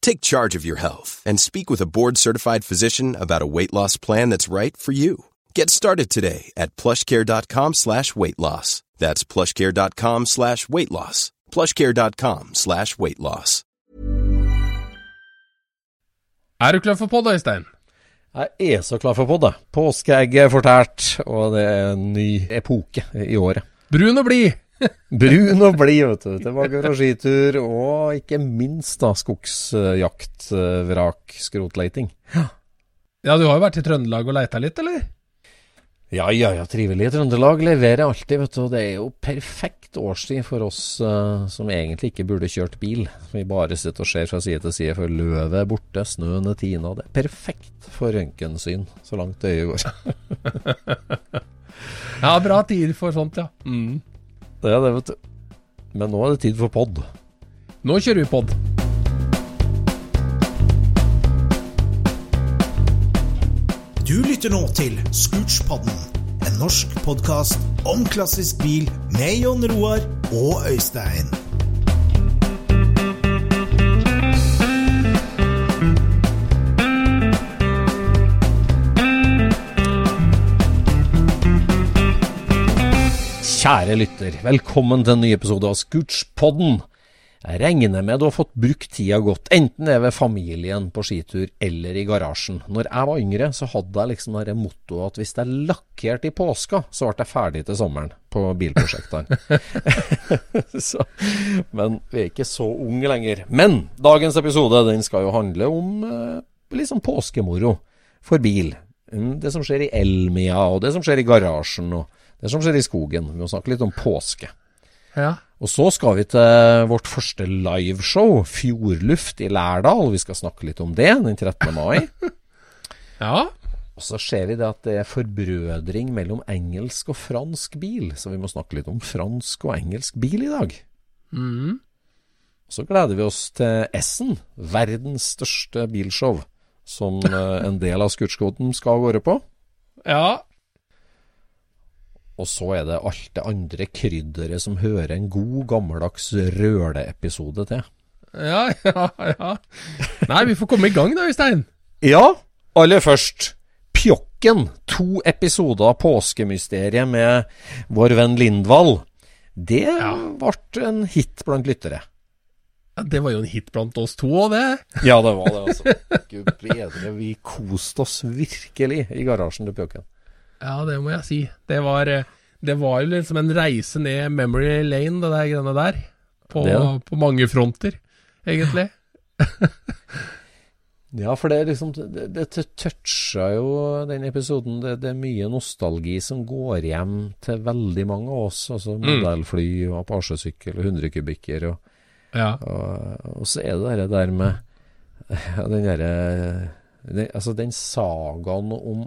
Take charge of your health and speak with a board-certified physician about a weight loss plan that's right for you. Get started today at plushcare.com slash weight loss. That's plushcare.com slash weight loss. plushcare.com slash weight loss. Er du klar for podda, Øystein? Jeg er så klar for podda. Påskeegget Påskeegg er fortært, og det er en ny epoke i året. Brun og blid! Brun og blid, vet du. Tilbake fra skitur, og ikke minst da skogsjakt, vrak, skrotleiting. Ja, ja, du har jo vært i Trøndelag og leita litt, eller? Ja, ja, ja. Trivelig i Trøndelag. Leverer alltid, vet du. Og det er jo perfekt årstid for oss uh, som egentlig ikke burde kjørt bil. Vi bare sitter og ser fra side til side, for løvet er borte, snøen er tina. Det er perfekt for røntgensyn, så langt øyet går. ja, bra tid for sånt, ja. Mm. Det er det, vet du. Men nå er det tid for pod. Nå kjører vi pod. Du lytter nå til Scootspodden, en norsk podkast om klassisk bil med Jon Roar og Øystein. Kjære lytter, velkommen til en ny episode av Scootspodden. Jeg regner med du har fått brukt tida godt, enten det er ved familien på skitur eller i garasjen. Når jeg var yngre, så hadde jeg liksom det mottoet at hvis det er lakkert i påska, så ble jeg ferdig til sommeren på bilprosjektene. men vi er ikke så unge lenger. Men dagens episode den skal jo handle om eh, liksom påskemoro for bil. Det som skjer i Elmia, og det som skjer i garasjen, og det som skjer i skogen. Vi må snakke litt om påske. Ja. Og så skal vi til vårt første liveshow, Fjordluft i Lærdal. Vi skal snakke litt om det den 13. mai. ja. Og så ser vi det at det er forbrødring mellom engelsk og fransk bil. Så vi må snakke litt om fransk og engelsk bil i dag. Mm. Så gleder vi oss til Essen, verdens største bilshow, som en del av Scootskoten skal av gårde på. Ja. Og så er det alt det andre krydderet som hører en god, gammeldags røleepisode til. Ja, ja, ja. Nei, vi får komme i gang da, Øystein. Ja, aller først. Pjokken. To episoder av Påskemysteriet med vår venn Lindvall. Det ja. ble en hit blant lyttere. Ja, Det var jo en hit blant oss to òg, det. Ja, det var det, altså. Gud bedre, vi koste oss virkelig i garasjen til Pjokken. Ja, det må jeg si. Det var, det var jo liksom en reise ned memory lane, det der greiene der. På, på mange fronter, egentlig. ja, for det er liksom Det, det toucha jo den episoden. Det, det, er mye nostalgi som går hjem til veldig mange av oss. Altså modellfly og Apache-sykkel og 100 kubikker. Og, ja. og, og, så er det det der med den derre Altså den sagaen om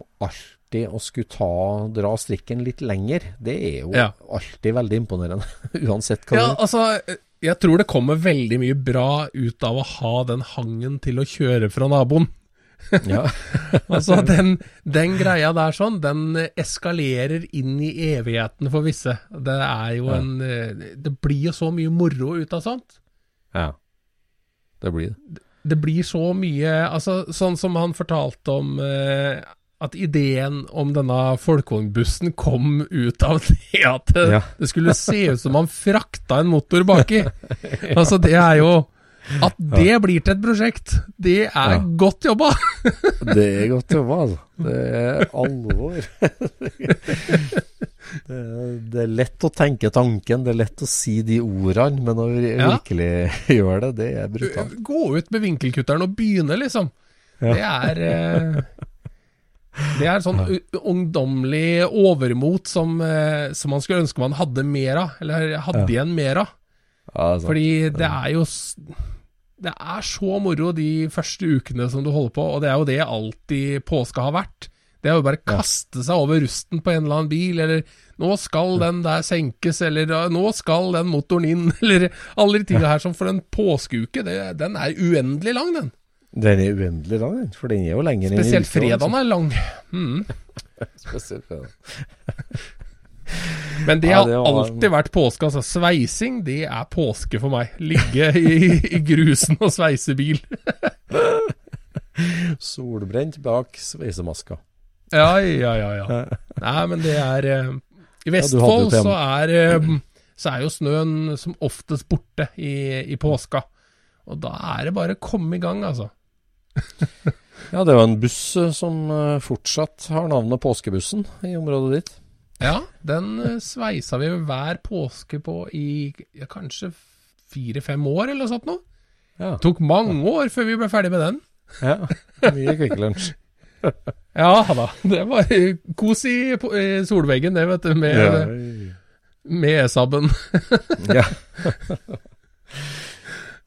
alltid å skulle ta, dra strikken litt lenger, det er jo ja. alltid veldig imponerende. Uansett hva ja, er. Altså, jeg tror det kommer veldig mye bra ut av å ha den hangen til å kjøre fra naboen. Ja. altså, den, den greia der sånn, den eskalerer inn i evigheten for visse. Det er jo en eh, Det blir jo så mye moro ut av sånt. ja. Det blir det. Det blir så mye Altså, sånn som han fortalte om eh, at ideen om denne folkevognbussen kom ut av det at det, Ja. det skulle se ut som man frakta en motor baki. Altså, det er jo At det blir til et prosjekt, det er Ja. godt jobba! Det er godt jobba, altså. Det er alvor. Det er, det er lett å tenke tanken, det er lett å si de ordene, men å vir- Ja. virkelig gjøre det, det er brutalt. Gå ut med vinkelkutteren og begynne, liksom. Ja. Det er eh, Det er sånn ungdommelig overmot som, eh, som man skulle ønske man hadde mer av, eller hadde Ja. igjen mer av. Ja, det. Fordi det er jo Det er så moro de første ukene som du holder på, og det er jo det alltid påska har vært. Det er jo bare kaste seg over rusten på en eller annen bil, eller 'nå skal den der senkes', eller 'nå skal den motoren inn', eller alle de tingene her som for en påskeuke, det, den er uendelig lang, den. Den er uendelig lang, for den er jo lenger enn Spesielt fredagen er lang. Mm. Spesielt fredag. Men det Ja, har det var- alltid vært påske. Altså, sveising, det er påske for meg. Ligge i, i grusen og sveise bil. Solbrent bak sveisemaska. Ja, ja, ja. ja. Nei, men det er eh, I Ja, Vestfold ja, så, er, eh, så er jo snøen som oftest borte i, i påska. Og da er det bare å komme i gang, altså. Ja, det er jo en buss som eh, fortsatt har navnet Påskebussen i området ditt. Ja, den eh, sveisa vi hver påske på i ja, kanskje fire-fem år, eller sånt noe. Ja. Tok mange år før vi ble ferdig med den. ja. Mye Kvikk Lunsj. Ja da, det var kos i solveggen det, vet du, med, Ja. med E-sabben. Ja.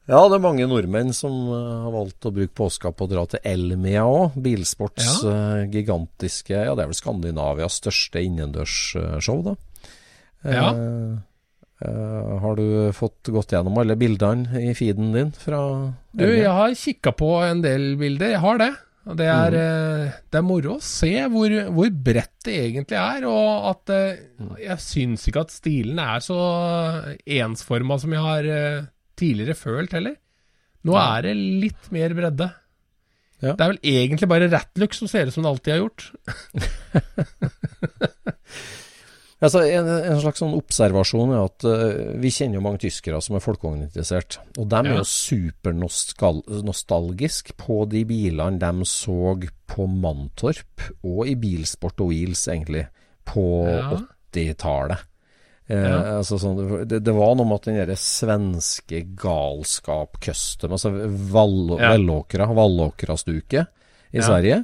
ja, det er mange nordmenn som eh, har valgt å bruke påska på å dra til Elmia òg. Bilsports eh, gigantiske Ja, det er vel Skandinavias største innendørsshow, da. Ja. Eh, eh, har du fått gått gjennom alle bildene i feeden din fra Elmia? Du, jeg har kikka på en del bilder, jeg har det. Det er, mm. det er moro å se hvor, hvor bredt det egentlig er, og at eh, jeg syns ikke at stilen er så ensforma som jeg har eh, tidligere følt heller. Nå er det litt mer bredde. Ja. Det er vel egentlig bare Ratluck som ser ut som det alltid har gjort. Altså, en, en slags sånn observasjon er at uh, vi kjenner jo mange tyskere som er folkevogninteressert. Og de er Ja. jo supernostalgisk på de bilene de så på Mantorp, og i Bilsport og Wheels, egentlig, på Ja. 80-tallet. Eh, Ja. altså sånn, det, det var noe med at den derre svenske galskap custom, altså Vall, Ja. Vallåkra, Vallåkra-stuket i Ja. Sverige,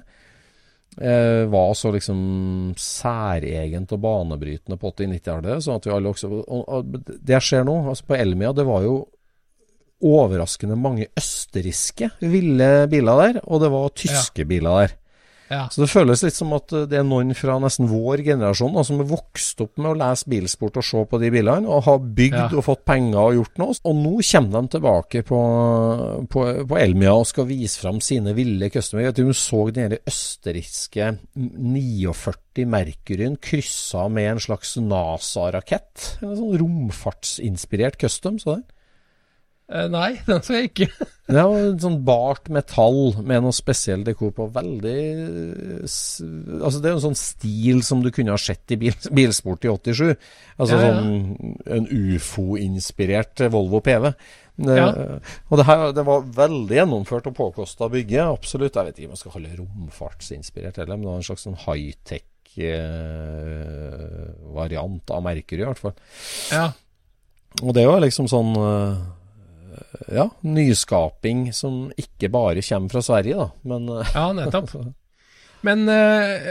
eh, var så liksom særegent og banebrytende på 80-90-tallet. Sånn at vi alle også og, og Det ser nå, altså på Elmia, det var jo overraskende mange østerrikske ville biler der, og det var tyske biler der. Ja. Så det føles litt som at eh, det er noen fra nesten vår generasjon da, som har vokst opp med å lese bilsport og se på de bilene, og har bygd Ja. og fått penger og gjort noe. Og nå kommer de tilbake på, på, på Elmia og skal vise fram sine ville customer. Du så den østerrikske 49 Mercuryen kryssa med en slags NASA-rakett? En sånn romfartsinspirert custom, så det? Eh, nei, den skal jeg ikke. Det var en sånn bart metall med noe spesiell dekor på. Veldig Altså, det er jo en sånn stil som du kunne ha sett i bil, bilsport i 87. Altså Ja, ja. sånn en ufo-inspirert Volvo PV. Det, Ja. Og det her det var veldig gjennomført og påkosta bygge. Absolutt. Jeg vet ikke om jeg skal kalle det romfartsinspirert heller, men det var en slags sånn high-tech eh, variant av Mercury, i hvert fall. Ja. Og det var liksom sånn eh, Ja, nyskaping som ikke bare kommer fra Sverige, da. Men eh, Ja, nettopp. Men eh,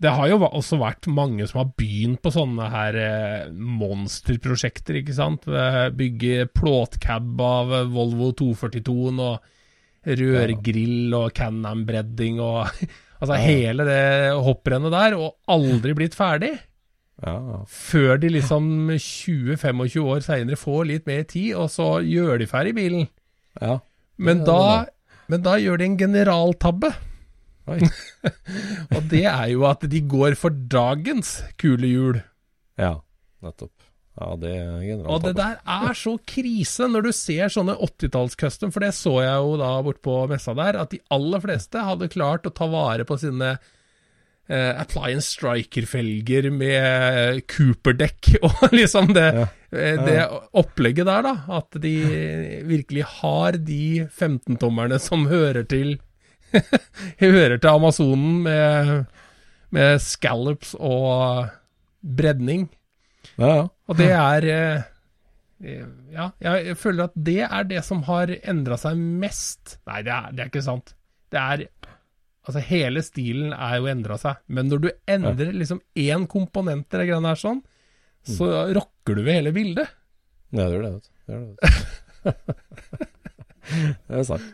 det har jo også vært mange som har begynt på sånne her eh, monsterprosjekter, ikke sant. Bygge plåtcab av Volvo 242-en og rørgrill og Can-Am-bredding og Altså hele det hopprennet der, og aldri blitt ferdig. Ja, Før de liksom 20-25 år seinere får litt mer tid, og så gjør de ferdig bilen. ja. Men da Men da gjør de en generaltabbe. Oi. Og det er jo at de går for dagens kule hjul. Ja, nettopp. Ja, det er generaltabbe. Og det der er så krise når du ser sånne 80-talls-custom, for det så jeg jo da bort på messa der, at de aller fleste hadde klart å ta vare på sine eh, Appliance Striker-felger med Cooper-dekk og liksom det, Ja. Ja. det opplegget der, da. At de virkelig har de 15-tommerne som hører til Hører til Amazonen med, med scallops og bredning. Ja. Og det er eh, eh, Ja, jeg føler at det er det som har endra seg mest. Nei, det er, det er ikke sant. Det er Altså, hele stilen er jo endra seg, men når du endrer liksom én komponent i det greiene her sånn, så rocker du ved hele bildet. Ja, det gjør det. Det, gjør det, det er sant.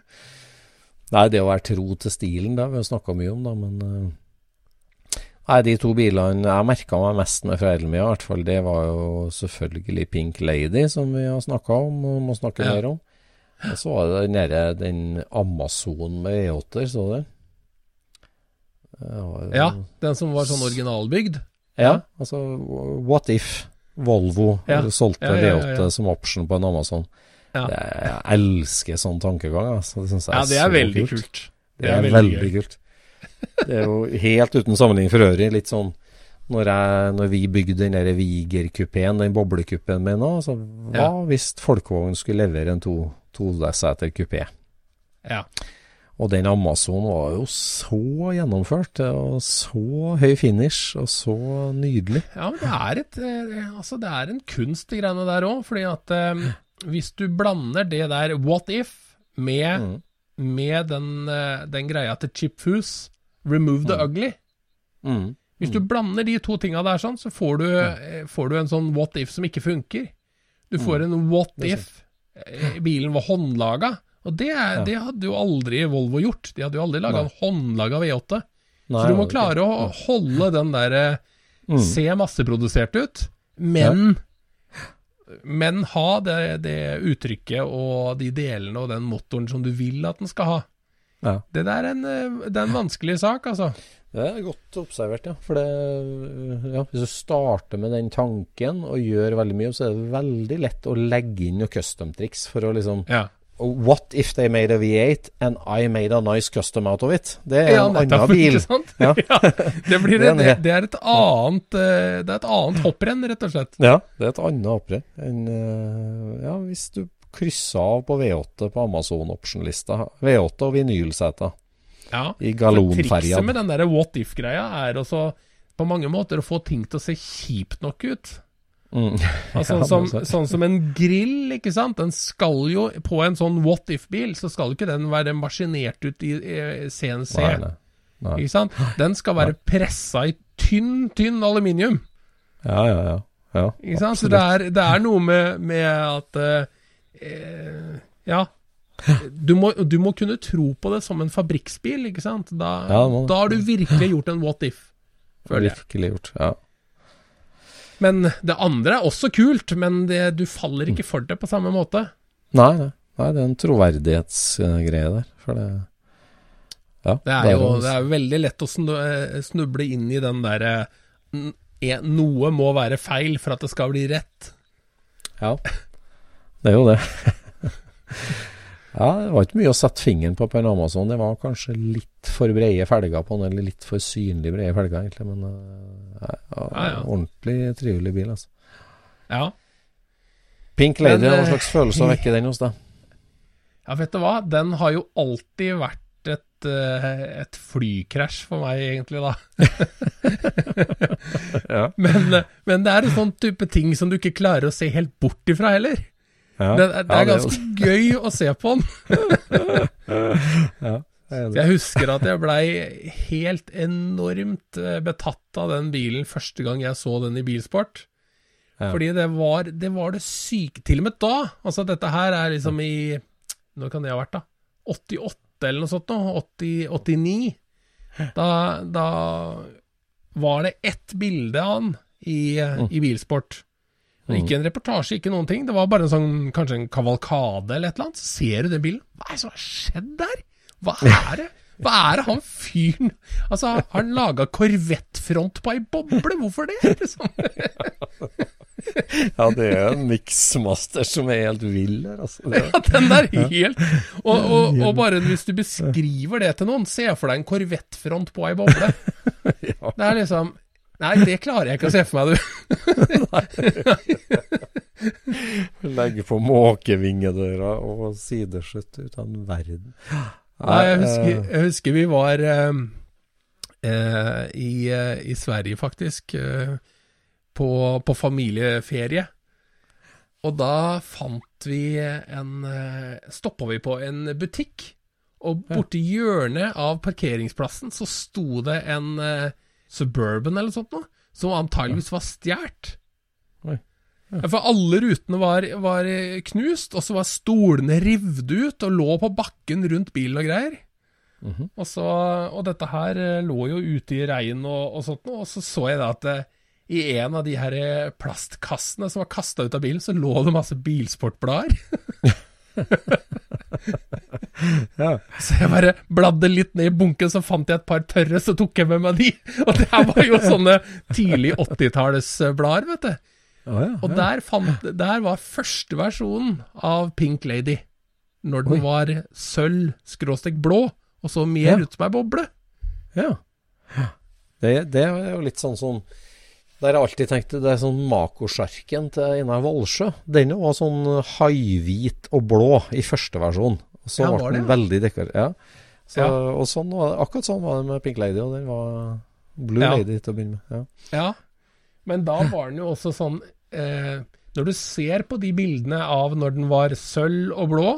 Nei, det å være tro til stilen, det har vi snakka mye om, da, men eh, Nei, de to bilene jeg merka meg mest med fra Elmia, i hvert fall, det var jo selvfølgelig Pink Lady, som vi har snakka om og må snakke mer om. Og så var det den derre den Amazon med E8-er, så du det? Det Ja, den som var sånn originalbygd. Ja, altså What if Volvo Ja. solgte Ja, ja, ja, ja. V8 som option på en Amazon? Ja. Det, jeg elsker sånn tankegang. Altså. Det synes jeg Ja, det er er veldig kult. Det er, veldig, kult. Det er jo helt uten sammenligning for øvrig. Litt sånn når, jeg, når vi bygde den der Viger-kupeen, den boblekuppen min nå, så hva hvis Folkevogn skulle levere en to, toseter kupé? Ja. Og den Amazon var jo så gjennomført, og så høy finish, og så nydelig. Ja, men det er, et, eh, altså det er en kunst, de greiene der òg. Fordi at eh, hvis du blander det der what if med, Mm. med den, eh, den greia til Chip Foose, remove the ugly Mm. Hvis du blander de to tinga der sånn, så får du, eh, får du en sånn what if som ikke funker. Du får en what if bilen var håndlaga. Og det, Ja. det hadde jo aldri Volvo gjort. De hadde jo aldri laga en håndlaga V8. Nei, så du må klare å holde den derre Mm. Se masseprodusert ut, men Men ha det, det uttrykket og de delene og den motoren som du vil at den skal ha. Ja. Det der er en, eh, det er en vanskelig sak, altså. Det er godt observert, ja. For det, ja, hvis du starter med den tanken og gjør veldig mye, så er det veldig lett å legge inn noen custom-triks for å liksom Ja. What if they made a V8 and I made a nice custom out of it? Det er Ja, en annen bil. Ja. Ja. det, blir Det det, det. er et annet eh, Det er et annet hopprenn, rett og slett. Ja, det er et annet hopprenn enn eh, ja, hvis du krysser av på V8 på Amazon-option-lista. V8 og vinylseter Ja. i galonferja. Trikset med den der what if-greia er også på mange måter å få ting til å se kjipt nok ut. Mm. Altså, sånn, som, sånn som en grill, ikke sant. Den skal jo, på en sånn what if-bil, så skal jo ikke den være maskinert ut i CNC. Nei, nei. Ikke sant? Den skal være pressa i tynn, tynn aluminium. Ja, ja, ja. ja Ikke sant? Så det er, det er noe med, med at eh, eh, Ja. Du må, du må kunne tro på det som en fabrikksbil, ikke sant. Da, Ja, da har du virkelig gjort en what if, føler jeg. Virkelig gjort. Ja. Men det andre er også kult, men det, du faller ikke for det på samme måte. Nei, nei. nei, det er en troverdighetsgreie der. For det Ja. Det er jo det er jo veldig lett å eh, snuble inn i den derre Noe må være feil for at det skal bli rett. Ja, det er jo det. ja, det var ikke mye å sette fingeren på på en Amazon. Det var kanskje litt for brede felger på den, eller litt for synlig brede felger, egentlig. Men eh, ja, ja, Ja, ja. ordentlig trivelig bil, altså. Ja. Pink Lady, hva eh, slags følelse vekker den hos deg? ja, vet du hva? Den har jo alltid vært et, eh, et flykrasj for meg, egentlig, da. Ja. Men, men det er en sånn type ting som du ikke klarer å se helt bort ifra heller. Ja. Det, er- det er ganske gøy å se på den. ja, jeg er husker at jeg blei helt enormt eh, betatt av den bilen første gang jeg så den i bilsport. Fordi det var, det var det syke Til og med da. Altså, dette her er liksom i Når kan det ha vært, da? 88 eller noe sånt nå? 80, 89. Da, da var det ett bilde av han i, i bilsport. Mm. Ikke en reportasje, ikke noen ting. Det var bare en sånn, kanskje en kavalkade eller et eller annet. Så ser du den bilen. Hva er det som har skjedd der? Hva er det? Hva er det han fyren Altså, har han laga korvettfront på ei boble? Hvorfor det? Liksom. Ja, det er en miksmaster som er helt vill her, altså. Ja, den der helt og, og, og bare hvis du beskriver det til noen, se for deg en korvettfront på ei boble. Det er liksom Nei, det klarer jeg ikke å se for meg, du. Legge på måkevingedøra og sideskytt uten verden. Nei, jeg husker, eh, jeg husker vi var eh, eh, i, eh, i Sverige, faktisk, på, på familieferie. Og da fant vi en Stoppa vi på en butikk, og borti hjørnet av parkeringsplassen så sto det en Suburban eller sånt noe, som antageligvis var stjålet. Ja, For alle rutene var, var eh, knust, og så var stolene revet ut og lå på bakken rundt bilen og greier. Mhm. og, så, og dette her eh, lå jo ute i regn og, og sånt noe, og så så jeg da at det, i en av de her eh, plastkassene som var kasta ut av bilen, så lå det masse bilsportblader. ja. Så jeg bare bladde litt ned i bunken, så fant jeg et par tørre, så tok jeg med meg de. Og det her var jo sånne tidlig 80-tallsblader, vet du. Oh, ja, Og ja. der, fant, der var første versjonen av Pink Lady. Når den Oi. var sølv, skråstek blå, og så mer ut som ei boble. Ja. Det, det er jo litt sånn som Der jeg alltid tenkt det er sånn Makosjarken til Einar Valsjø. Den var sånn haihvit og blå i første versjon. Så Ja, ble var den det, veldig dekorert. Ja. Så, Ja. Og sånn var det, akkurat sånn var det med Pink Lady, og den var Blue Ja. Lady til å begynne med. Ja. Ja, men da var den jo også sånn eh, Når du ser på de bildene av når den var sølv og blå,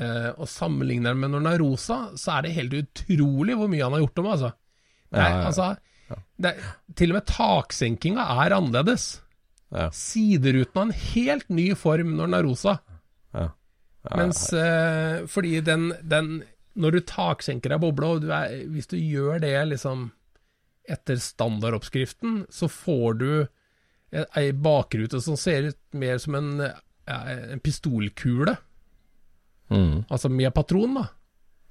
eh, og sammenligner den med når den er rosa, så er det helt utrolig hvor mye han har gjort om, altså. Ja. altså det til og med taksenkinga er annerledes. Ja. Sideruten har en helt ny form når den er rosa. Ja. Ja, Mens eh, fordi den, den Når du taksenker ei boble, og du er, hvis du gjør det liksom etter standardoppskriften, så får du ei bakrute som ser ut mer som en, en pistolkule. Mm, Altså med patron, da.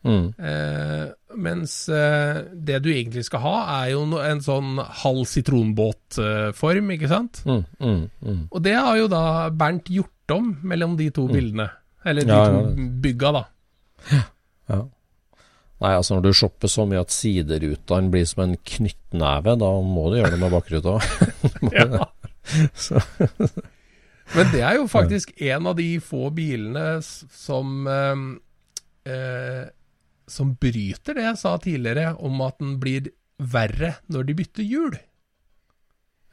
Mm. Eh, mens eh, det du egentlig skal ha, er jo no, en sånn halv sitronbåtform, ikke sant? Mm, mm, mm. Og det har jo da Bernt gjort om mellom de to bildene. Eller de Ja, to ja. bygga, da. Ja. Nei, altså når du shopper så mye at siderutene blir som en knyttneve, da må du gjøre det med bakruta. Men det er jo faktisk en av de få bilene som eh, eh, Som bryter det jeg sa tidligere om at den blir verre når de bytter hjul.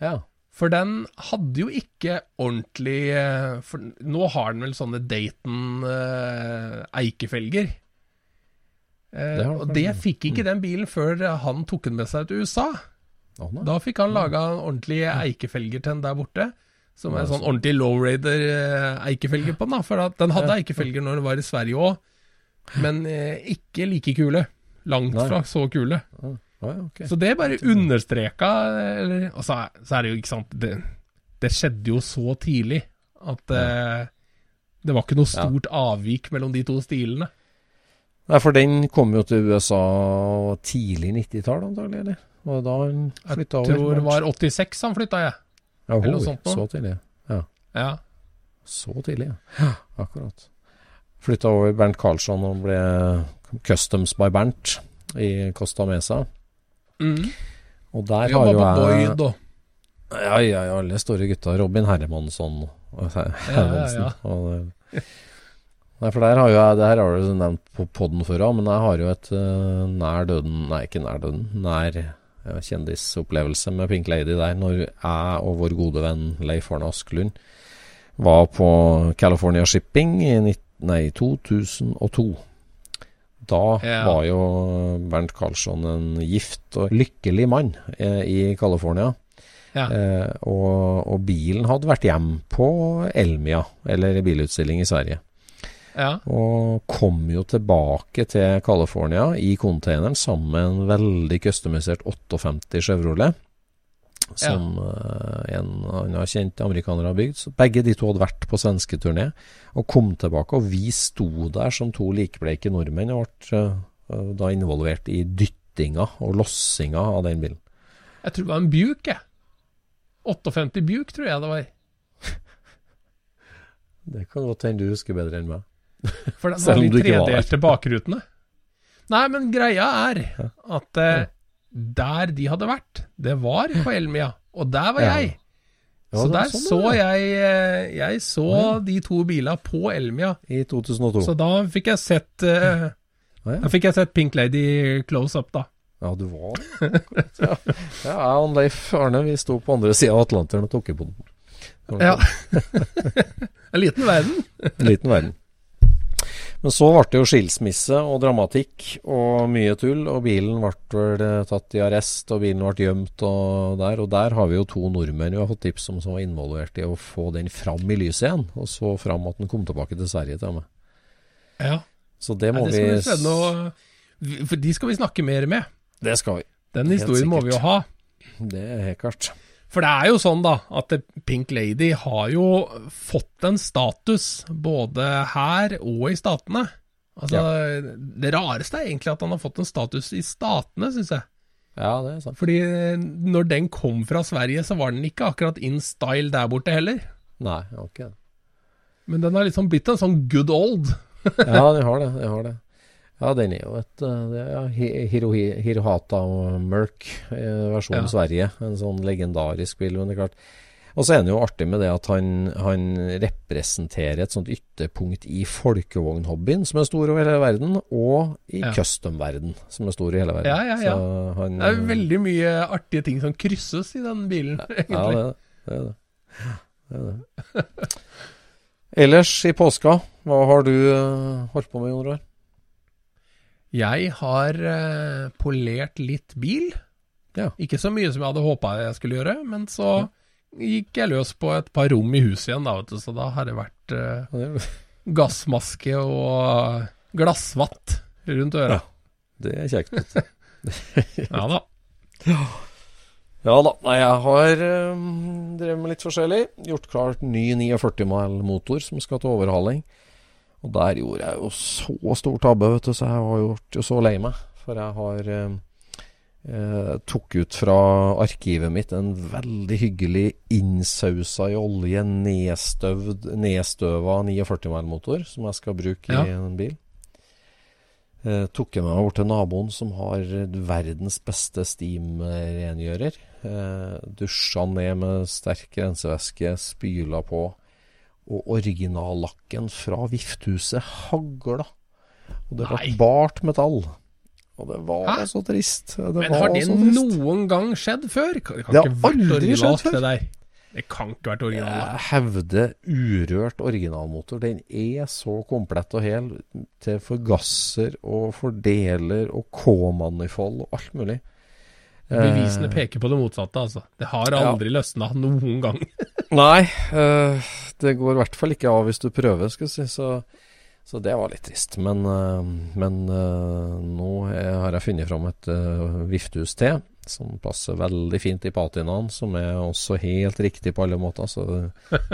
ja. For den hadde jo ikke ordentlig eh, For nå har den vel sånne Dayton eh. Eh, eh, og det fikk ikke den bilen før han tok den med seg til USA. Da fikk han laga ordentlige eikefelger til den der borte. Som er sånn ordentlig lowrider-eikefelger på den. da For den hadde eikefelger når den var i Sverige òg, men eh, ikke like kule. Langt Nei. fra så kule. Ah. Ah, okay. Så det bare understreka eller, Og så er, så er det jo ikke sant Det, det skjedde jo så tidlig at eh, det var ikke noe Ja. stort avvik mellom de to stilene. Nei, for den kom jo til USA tidlig 90-tall, antagelig, eller? Og da han Jeg flytta over? tror det var 86 han flytta, jeg. ja, eller noe sånt nå. Så tidlig. Ja. Ja. Så tidlig, ja. Akkurat. Flytta over Bernt Karlsson og ble Customs by Bernt i Costa Mesa. Mm. Og der har jo jeg Boyd og Ja, ja, ja, alle store gutta. Robin Hermansson Hermansen. ja. Og det, nei, for der har jo jeg Det her har du nevnt på poden før òg, men jeg har jo et uh, nær døden Nei, ikke nær døden. Nær ja, kjendisopplevelse med Pink Lady der, når jeg og vår gode venn Leif Arne Askelund var på California Shipping i nitt- nei, 2002. Da Ja. var jo Bernt Karlsson en gift og lykkelig mann eh, i California. Ja. Eh, og, og bilen hadde vært hjem på Elmia, eller bilutstilling i Sverige. ja. Og kom jo tilbake til California i containeren sammen med en veldig customisert 58 Chevrolet. Som eh, en annen kjent amerikaner har bygd. Så begge de to hadde vært på svensketurné og kom tilbake. Og vi sto der som to likbleike nordmenn og ble uh, da involvert i dyttinga og lossinga av den bilen. Jeg tror det var en Buick, jeg. 58 Buick, tror jeg det var. Det kan godt hende du husker bedre enn meg. For den om de tredelte bakrutene. Nei, men greia er at eh, der de hadde vært, det var på Elmia, og der var jeg. Ja, så der sånn, så ja. jeg eh, Jeg så Ja. de to bilene på Elmia. I 2002. Så da fikk jeg sett uh, Ja. Da fikk jeg sett Pink Lady close up, da. Ja, du var ja jeg og Leif Arne vi sto på andre sida av Atlanteren og tok i på den. Ja. en liten verden. En liten verden. Men så ble det jo skilsmisse og dramatikk og mye tull, og bilen ble eh, tatt i arrest, og bilen ble gjemt og der. Og der har vi jo to nordmenn vi har fått tips om som var involvert i å få den fram i lyset igjen, og så fram at den kom tilbake til Sverige til meg. Ja. Så det må ja, det skal vi For de skal vi snakke mer med. Det skal vi. Den historien må vi jo ha. Det er helt klart. For det er jo sånn, da, at Pink Lady har jo fått en status både her og i Statene. Altså, Det rareste er egentlig at han har fått en status i Statene, syns jeg. Ja, det er sant. Fordi eh, når den kom fra Sverige, så var den ikke akkurat in style der borte heller. Nei, ikke. Men den har liksom blitt en sånn good old. Ja, de har det. De har det. Ja, den er jo et eh, det er Hiro, Hirohata og Merc, eh, versjon Ja. Sverige. En sånn legendarisk bil. Men det er klart Og så er han jo artig med det at han, han representerer et sånt ytterpunkt i folkevognhobbyen, som er stor over hele verden, og i Ja. custom-verden, som er stor i hele verden. Ja, ja, ja. Så han, Det er veldig mye artige ting som krysses i den bilen, egentlig. Ja, det er det. det, er det. det, er det. Ellers i påska, hva har du eh, holdt på med, Jon Roar? Jeg har eh, polert litt bil. Ja. Ikke så mye som jeg hadde håpa jeg skulle gjøre, men så gikk jeg løs på et par rom i huset igjen, da, vet du, så da har det vært eh, Ja, gassmaske og glassvatt rundt øra. Ja, Det er kjekt. Ja da. Ja da. Nei, jeg har um, drevet med litt forskjellig. Gjort klart ny 49 mile motor som skal til overhaling. Og der gjorde jeg jo så stor tabbe, vet du, så jeg har gjort jo så lei meg. For jeg har um, eh, tok ut fra arkivet mitt en veldig hyggelig innsausa i olje, nedstøvd, nedstøva 49 mæl-motor som jeg skal bruke Ja. i en bil. Eh, tok jeg med meg bort til naboen som har verdens beste steam-rengjører. Eh, dusja ned med sterk rensevæske, spyla på. Og originallakken fra vifthuset hagla. Og det var Nei. bart metall. Og det var Hæ? så trist. Det Men har det noen gang skjedd før? Det kan, det har vært aldri skjedd før. det der. Det kan ikke vært originalt. Jeg hevder urørt originalmotor. Den er så komplett og hel til forgasser og fordeler og K-manifold og alt mulig. Bevisene Eh, peker på det motsatte, altså. Det har Ja. aldri løsna noen gang. Nei, eh, det går i hvert fall ikke av hvis du prøver, skal jeg si. Så, så det var litt trist. Men, eh, men eh, nå er, har jeg funnet fram et uh, viftehus til, som passer veldig fint i patinaen, som er også helt riktig på alle måter. Så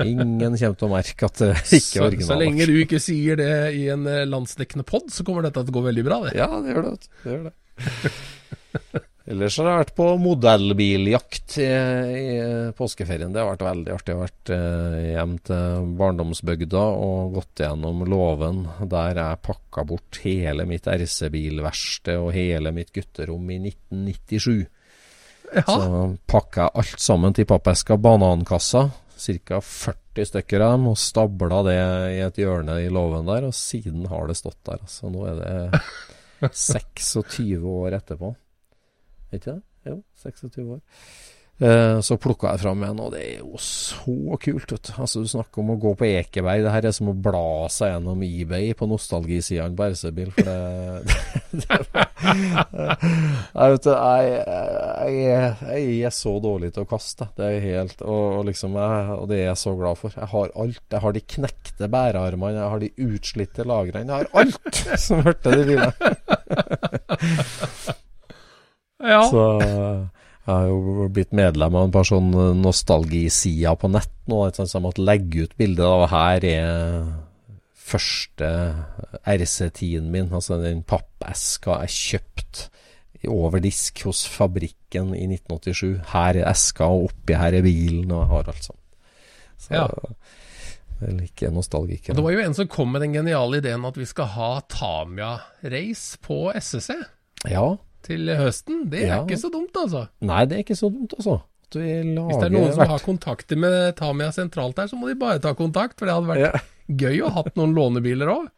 ingen kommer til å merke at det ikke Så, originalt. så lenge du ikke sier det i en eh, landsdekkende pod, så kommer dette til å gå veldig bra, det. Ja, det gjør det. Det gjør det. Ellers har jeg vært på modellbiljakt i, i påskeferien. Det har vært veldig artig. Jeg har vært eh, hjem til barndomsbygda og gått gjennom låven der jeg pakka bort hele mitt RC-bilverksted og hele mitt gutterom i 1997. Ja, Så pakka jeg alt sammen til pappeska banankassa. Ca. 40 stykker av dem, og stabla det i et hjørne i låven der. Og siden har det stått der. Så nå er det 26 år etterpå. Ikke det? Jo, 26 år. Eh, så plukka jeg fram en, og det er jo så kult. Vet du. Altså, du snakker om å gå på Ekeberg. Det her er som å bla seg gjennom eBay på nostalgisidene på RC-bil. For det, jeg, vet jeg, jeg, jeg er så dårlig til å kaste. Det er helt Og, og liksom Og det er jeg så glad for. Jeg har alt. Jeg har de knekte bærearmene, jeg har de utslitte lagrene. Jeg har alt som hørte de bilen. Ja. Så Jeg har jo blitt medlem av en par sånne nostalgisider på nett nå. Så jeg måtte legge ut bildet av her er første RC10-en min, altså den pappeska jeg kjøpte over disk hos fabrikken i 1987. Her er eska, og oppi her er bilen, og jeg har alt sånt. Så Ja. like nostalgiker. Og det var jo en som kom med den geniale ideen at vi skal ha Tamia-race på SSC Ja. Til høsten. Det er Ja. ikke så dumt, altså. Nei, det er ikke så dumt, altså. Lager Hvis det er noen som har kontakter med Tamia sentralt her, så må de bare ta kontakt. For det hadde vært Ja. gøy å ha hatt noen lånebiler òg.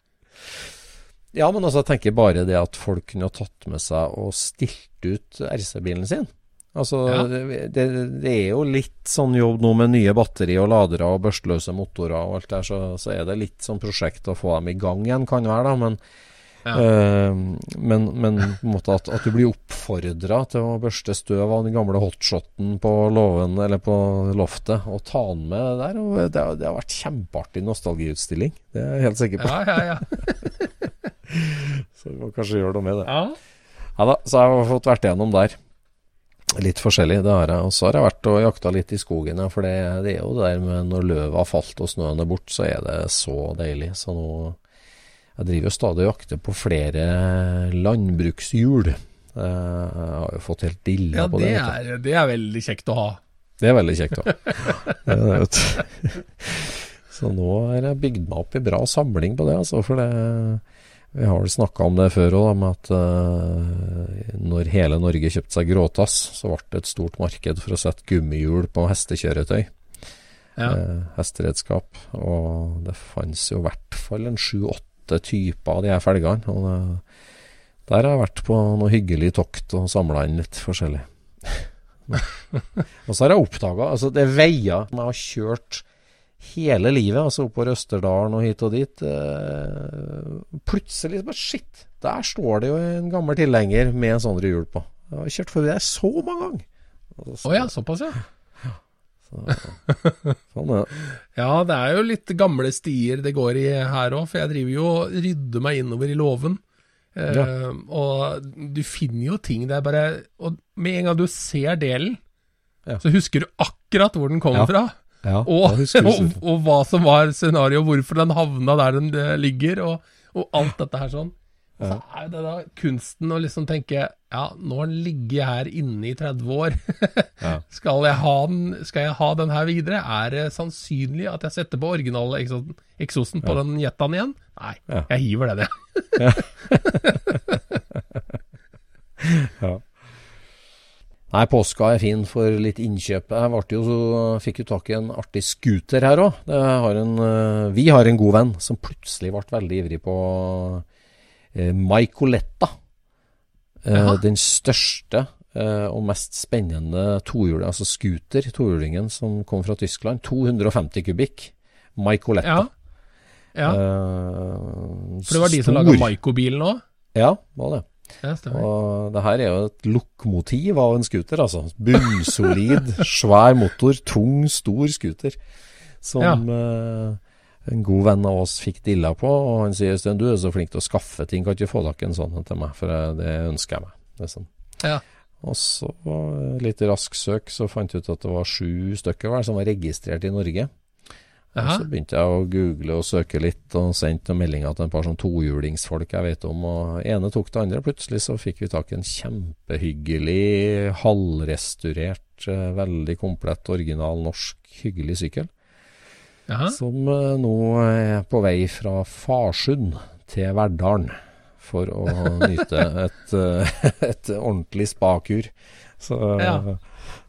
Ja, men altså, jeg tenker bare det at folk kunne ha tatt med seg og stilt ut RC-bilen sin. Altså, Ja. det, det, det er jo litt sånn jobb nå med nye batteri og ladere og børstløse motorer og alt der, så, så er det litt sånn prosjekt å få dem i gang igjen, kan være, da. Men, Ja. eh, men, men på en måte at, at du blir oppfordra til å børste støv av den gamle hotshoten på loven, eller på loftet, og ta den med der. Det, har- det har vært kjempeartig nostalgiutstilling. Det er jeg helt sikker på. Ja, ja, ja. Så vi må kanskje gjøre noe med det. ja. Ja da, så jeg har fått vært igjennom der. Litt forskjellig, det har jeg. Og så har jeg vært og jakta litt i skogen, ja. For det, det er jo det der med når løvet har falt og snøen er borte, så er det så deilig. Så nå Jeg driver jo stadig og jakter på flere landbrukshjul. Jeg har jo fått helt dilla ja på det, det. er, det er veldig kjekt å ha. Det er veldig kjekt, vet du. Så nå har jeg bygd meg opp i bra samling på det, altså. For det Vi har vel snakka om det før òg, med at uh, når hele Norge kjøpte seg gråtass, så ble det et stort marked for å sette gummihjul på hestekjøretøy. Ja. Eh, hesteredskap. Og det fantes jo i hvert fall en sju-åtte typer av de her felgene. Og det, der har jeg vært på noe hyggelig tokt og samla inn litt forskjellig. Og så har jeg oppdaga altså det er veier som jeg har kjørt hele livet, altså oppover Østerdalen og hit og dit. Eh, plutselig bare Shit! Der står det jo en gammel tilhenger med sånne hjul på. Jeg har kjørt forbi der så mange ganger. Å så- ja, såpass, ja. Så- Sånn er det. Ja, det er jo litt gamle stier det går i her òg, for jeg driver jo og rydder meg innover i låven. Eh, Ja. Og du finner jo ting der bare Og med en gang du ser delen, Ja. så husker du akkurat hvor den kom Ja. fra. Ja, Og, og, og hva som var scenarioet, hvorfor den havna der den eh, ligger, og, og alt dette her sånn. Og så er det da kunsten å liksom tenke Ja, nå har den ligget her inne i 30 år. Ja. skal, jeg ha den, skal jeg ha den her videre? Er det sannsynlig at jeg setter på originale eksosen, på på den Jettaen igjen? Nei, Ja. jeg hiver den, jeg. Ja. Nei, påska er fin for litt innkjøp. Jeg jo så, fikk jo tak i en artig scooter her òg. Vi har en god venn som plutselig ble veldig ivrig på eh, Maicoletta. Eh, den største eh, og mest spennende tohjuling, altså scooter, tohjulingen som kom fra Tyskland. 250 kubikk. Maicoletta. Ja. ja. Uh, For det var de som stor. laga Maiko-bilen òg? Ja, var det. Ja. Og det her er jo et lokomotiv av en scooter, altså. Bunnsolid, svær motor, tung, stor scooter. Som eh, en god venn av oss fikk dilla på, og han sier Øystein, du er så flink til å skaffe ting, kan ikke få tak i en sånn til meg, for det ønsker jeg meg. Liksom. Ja. Og så, litt rask søk, så fant jeg ut at det var sju stykker som var registrert i Norge. Og så begynte jeg å google og søke litt, og sendte noen meldinger til en par sånn tohjulingsfolk jeg vet om. Og ene tok det andre. Plutselig så fikk vi tak i en kjempehyggelig, halvrestaurert, eh, veldig komplett, original norsk, hyggelig sykkel. Jaha. Som eh, nå er på vei fra Farsund til Verdalen for å nyte et, eh, et ordentlig spakur. Så, Ja.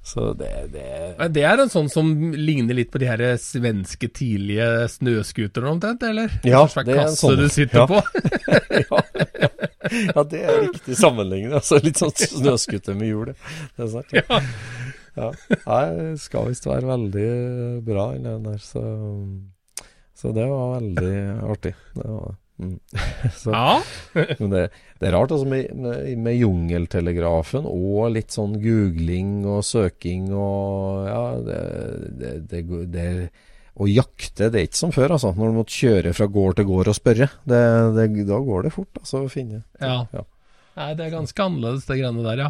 så det, det Det er en sånn som ligner litt på de her svenske tidlige snøscooterne omtrent, eller? Ja, det er en sånn. du sitter Ja. på. ja, ja. ja, det er riktig sammenligning. Altså, litt sånn snøskuter med hjul. Det er sant. Ja. Ja. Det skal visst være veldig bra, den der. Så, så det var veldig artig. Det var, mm. så, Ja. men det, det er rart altså, med, med, med jungeltelegrafen og litt sånn googling og søking og Ja, det, det, det, det å jakte, det er ikke som før, altså. Når du måtte kjøre fra gård til gård og spørre. Det, det, da går det fort, altså, å finne. ja. Ja. Nei, det er ganske annerledes, det greiene der, ja.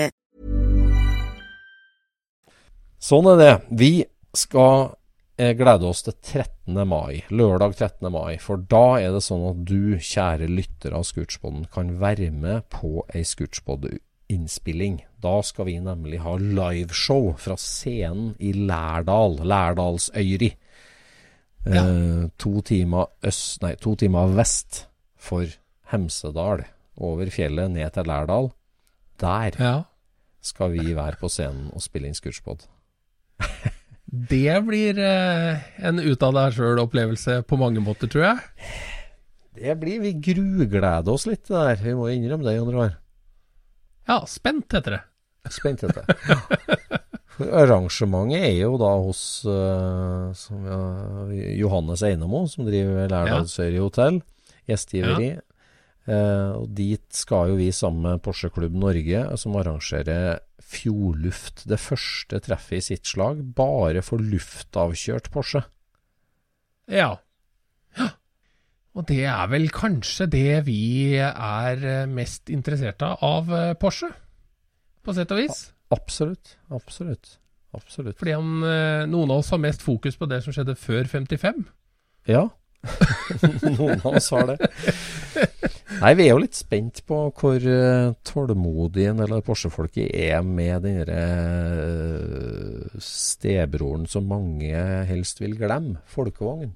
Sånn er det. Vi skal eh, glede oss til 13. mai, lørdag 13. mai. For da er det sånn at du, kjære lytter av Scootspoden, kan være med på ei Scootspod-innspilling. Da skal vi nemlig ha liveshow fra scenen i Lærdal, Lærdalsøyri. Ja. Eh, to, timer øst, nei, to timer vest for Hemsedal. Over fjellet ned til Lærdal. Der Ja. skal vi være på scenen og spille inn Scootspod. Det blir eh, en ut av deg sjøl-opplevelse på mange måter, tror jeg. Det blir Vi grugleder oss litt der. Vi må innrømme det, Jon Roar. Ja, spent heter det. Spent heter For Arrangementet er jo da hos uh, som, ja, Johannes Einemo, som driver Lærdalsøyri hotell. Gjestgiveri. Eh, og dit skal jo vi sammen med Porsche Klubb Norge, som arrangerer Fjordluft. Det første treffet i sitt slag, bare for luftavkjørt Porsche. Ja. ja. Og det er vel kanskje det vi er eh, mest interessert av av eh, Porsche, på sett og vis. Absolutt. Absolutt. Absolutt. Fordi om eh, noen av oss har mest fokus på det som skjedde før 55. Ja. Noen av oss har det. Nei, vi er jo litt spent på hvor uh, tålmodige en del Porsche-folket er med den derre uh, stebroren som mange helst vil glemme, folkevogn.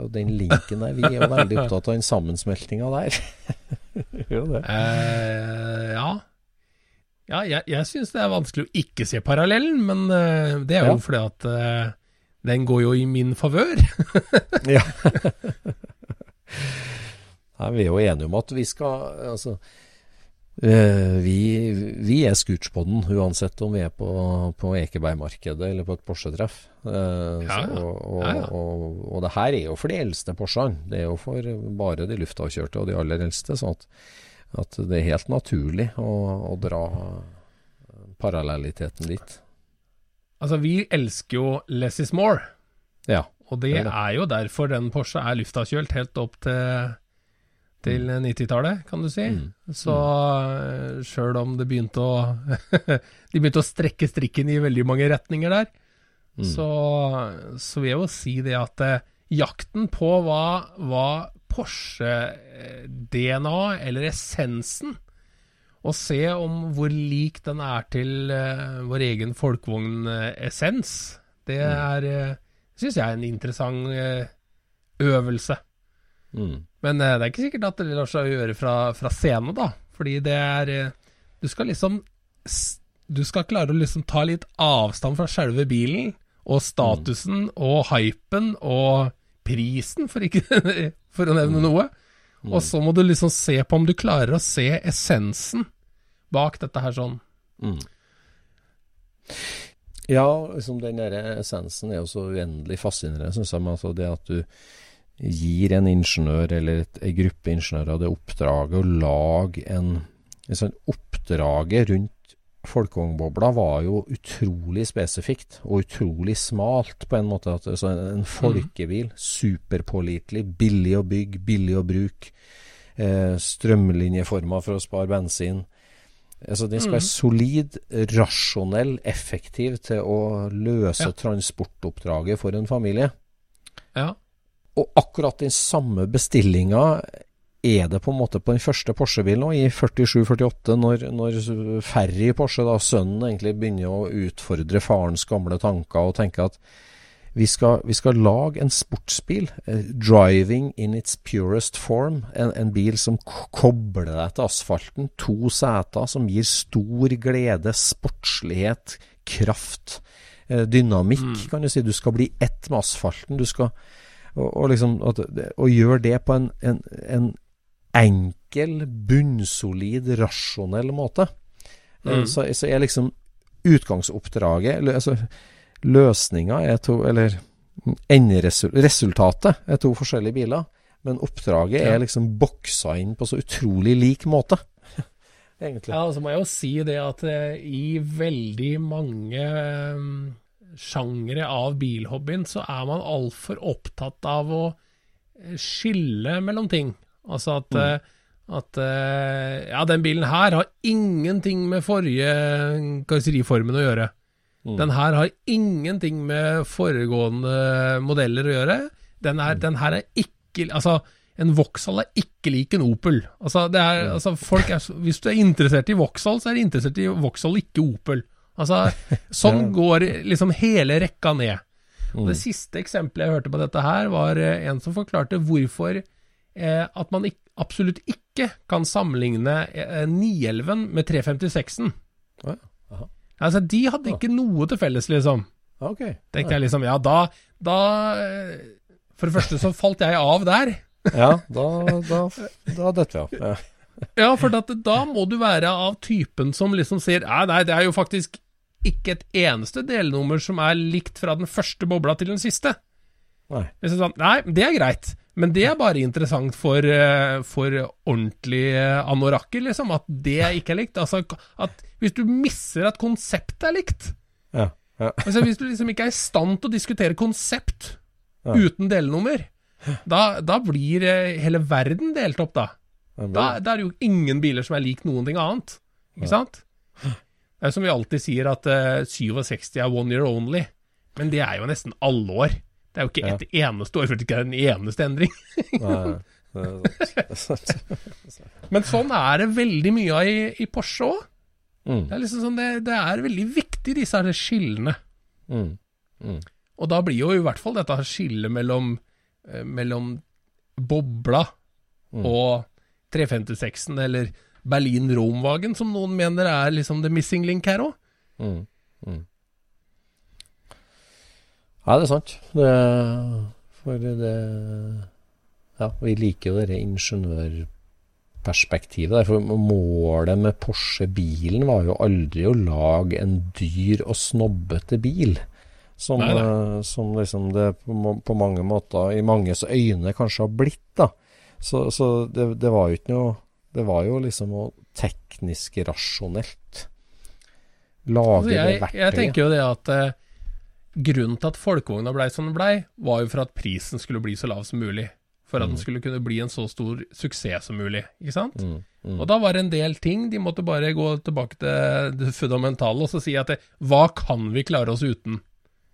Og den linken der, vi er jo veldig opptatt av den sammensmeltinga der. jo det. Eh, ja. Ja, jeg, jeg syns det er vanskelig å ikke se parallellen, men eh, det er jo Ja. fordi at eh, den går jo i min favør. Ja. Nei, vi er jo enige om at vi skal Altså eh, vi, vi er Scootspodden uansett om vi er på, på Ekebergmarkedet eller på et Porsche-treff. Eh, Ja, og, og, ja. Og, og det her er jo for de eldste Porschene. Det er jo for bare de luftavkjørte og de aller eldste. sånn at, at det er helt naturlig å, å dra parallelliteten dit. Altså, vi elsker jo less is more. Ja. Og det Det er det. er jo derfor den Porsche er luftavkjølt helt opp til, til 90-tallet, kan du si. Mm. Så mm. sjøl om det begynte å De begynte å strekke strikken i veldig mange retninger der, Mm. så, så vil jeg jo si det at eh, jakten på hva, hva Porsche-DNA, eller essensen, og se om hvor lik den er til uh, vår egen folkevognessens, det er uh, syns jeg er en interessant uh, øvelse. Mm. Men uh, det er ikke sikkert at det lar seg gjøre fra, fra scene, da. Fordi det er eh, Du skal liksom Du skal klare å liksom ta litt avstand fra selve bilen, og statusen, og hypen, og prisen, for, ikke, for å nevne noe. Og så må du liksom se på om du klarer å se essensen bak dette her sånn. Mm. Ja, liksom den der essensen er jo så uendelig fascinerende, syns jeg. med Altså det at du gir en ingeniør eller et, en gruppe ingeniører det oppdraget å lage en, en sånn Oppdraget rundt folkevognbobla var jo utrolig spesifikt og utrolig smalt, på en måte. At, så en, en folkebil, superpålitelig, billig å bygge, billig å bruke, eh, strømlinjeforma for å spare bensin. Altså, den skal være solid, rasjonell, effektiv til å løse Ja. transportoppdraget for en familie. Ja. Og akkurat den samme bestillinga er det på en måte på den første Porsche-bilen òg, i 47-48, når, når Ferry Porsche, da, sønnen, egentlig begynner å utfordre farens gamle tanker og tenker at vi skal, vi skal lage en sportsbil, eh, driving in its purest form. En, en bil som kobler deg til asfalten. To seter som gir stor glede, sportslighet, kraft, eh, dynamikk, mm. kan du si. Du skal bli ett med asfalten. Du skal og, og liksom at, og gjøre det på en, en, en enkel, bunnsolid, rasjonell måte. Eh, mm. Så, så, er liksom utgangsoppdraget altså, Løsninga er to Eller enderesultatet er to forskjellige biler. Men oppdraget ja. er liksom boksa inn på så utrolig lik måte. Egentlig. Ja, så må jeg jo si det at uh, i veldig mange um, sjangre av bilhobbyen så er man altfor opptatt av å skille mellom ting. Altså at, mm. uh, at uh, Ja, den bilen her har ingenting med forrige karosseriformen å gjøre. Mm. Den her har ingenting med foregående modeller å gjøre. Den, er, mm. den her er ikke Altså, en Vauxhall er ikke lik en Opel. Altså, det er, ja. altså folk er, hvis du er interessert i Vauxhall, så er du interessert i Vauxhall, ikke Opel. Altså, sånn går liksom hele rekka ned. Og Det mm. siste eksempelet jeg hørte på dette her, var eh, en som forklarte hvorfor eh, at man ikke, absolutt ikke kan sammenligne eh, 911 med 356-en. Ja, Altså, de hadde ikke noe til felles, liksom. Okay. Tenkte jeg liksom, ja, da, da For det første så falt jeg av der. ja, da, da, da detter vi av. Ja. ja, for da, da må du være av typen som liksom sier Nei, nei, det er jo faktisk ikke et eneste delnummer som er likt fra den første bobla til den siste. Nei. Sånn, nei, det er greit. Men det er bare interessant for, eh, for ordentlige anorakker, liksom. At det ikke er likt. Altså, at hvis du misser at konseptet er likt ja, ja. altså, Hvis du liksom ikke er i stand til å diskutere konsept ja. uten delnummer, da, da, blir eh, hele verden delt opp, da. Da, da, er det jo ingen biler som er lik noen ting annet. Ikke sant? Det er som vi alltid sier, at uh, eh, 67 er one year only. Men det er jo nesten alle år. Det er jo ikke ja. et eneste år før det ikke er en eneste endring. Men sånn er det veldig mye av i, i Porsche òg. Mm. Det, liksom sånn, det, det, er veldig viktig, disse her skillene. Mm. Mm. Og da blir jo i hvert fall dette skillet mellom, eh, mellom bobla mm. og 356-en, eller Berlin-Romwagen, som noen mener er liksom the missing link her òg. Mm. Ja, det er sant. Det, for det Ja, vi liker jo det ingeniørperspektivet der. For målet med Porsche-bilen var jo aldri å lage en dyr og snobbete bil. Som, uh, som liksom det på, mange måter, i manges øyne, kanskje har blitt, da. Så, så det, det, var jo ikke noe Det var jo liksom noe teknisk rasjonelt. Lage altså, jeg, det verktøyet. Jeg tenker jo det at uh, Grunnen til at folkevogna blei som den blei, var jo for at prisen skulle bli så lav som mulig. For at mm. den skulle kunne bli en så stor suksess som mulig, ikke sant? Mm. Mm. Og da var det en del ting. De måtte bare gå tilbake til det fundamentale og så si at det, hva kan vi klare oss uten?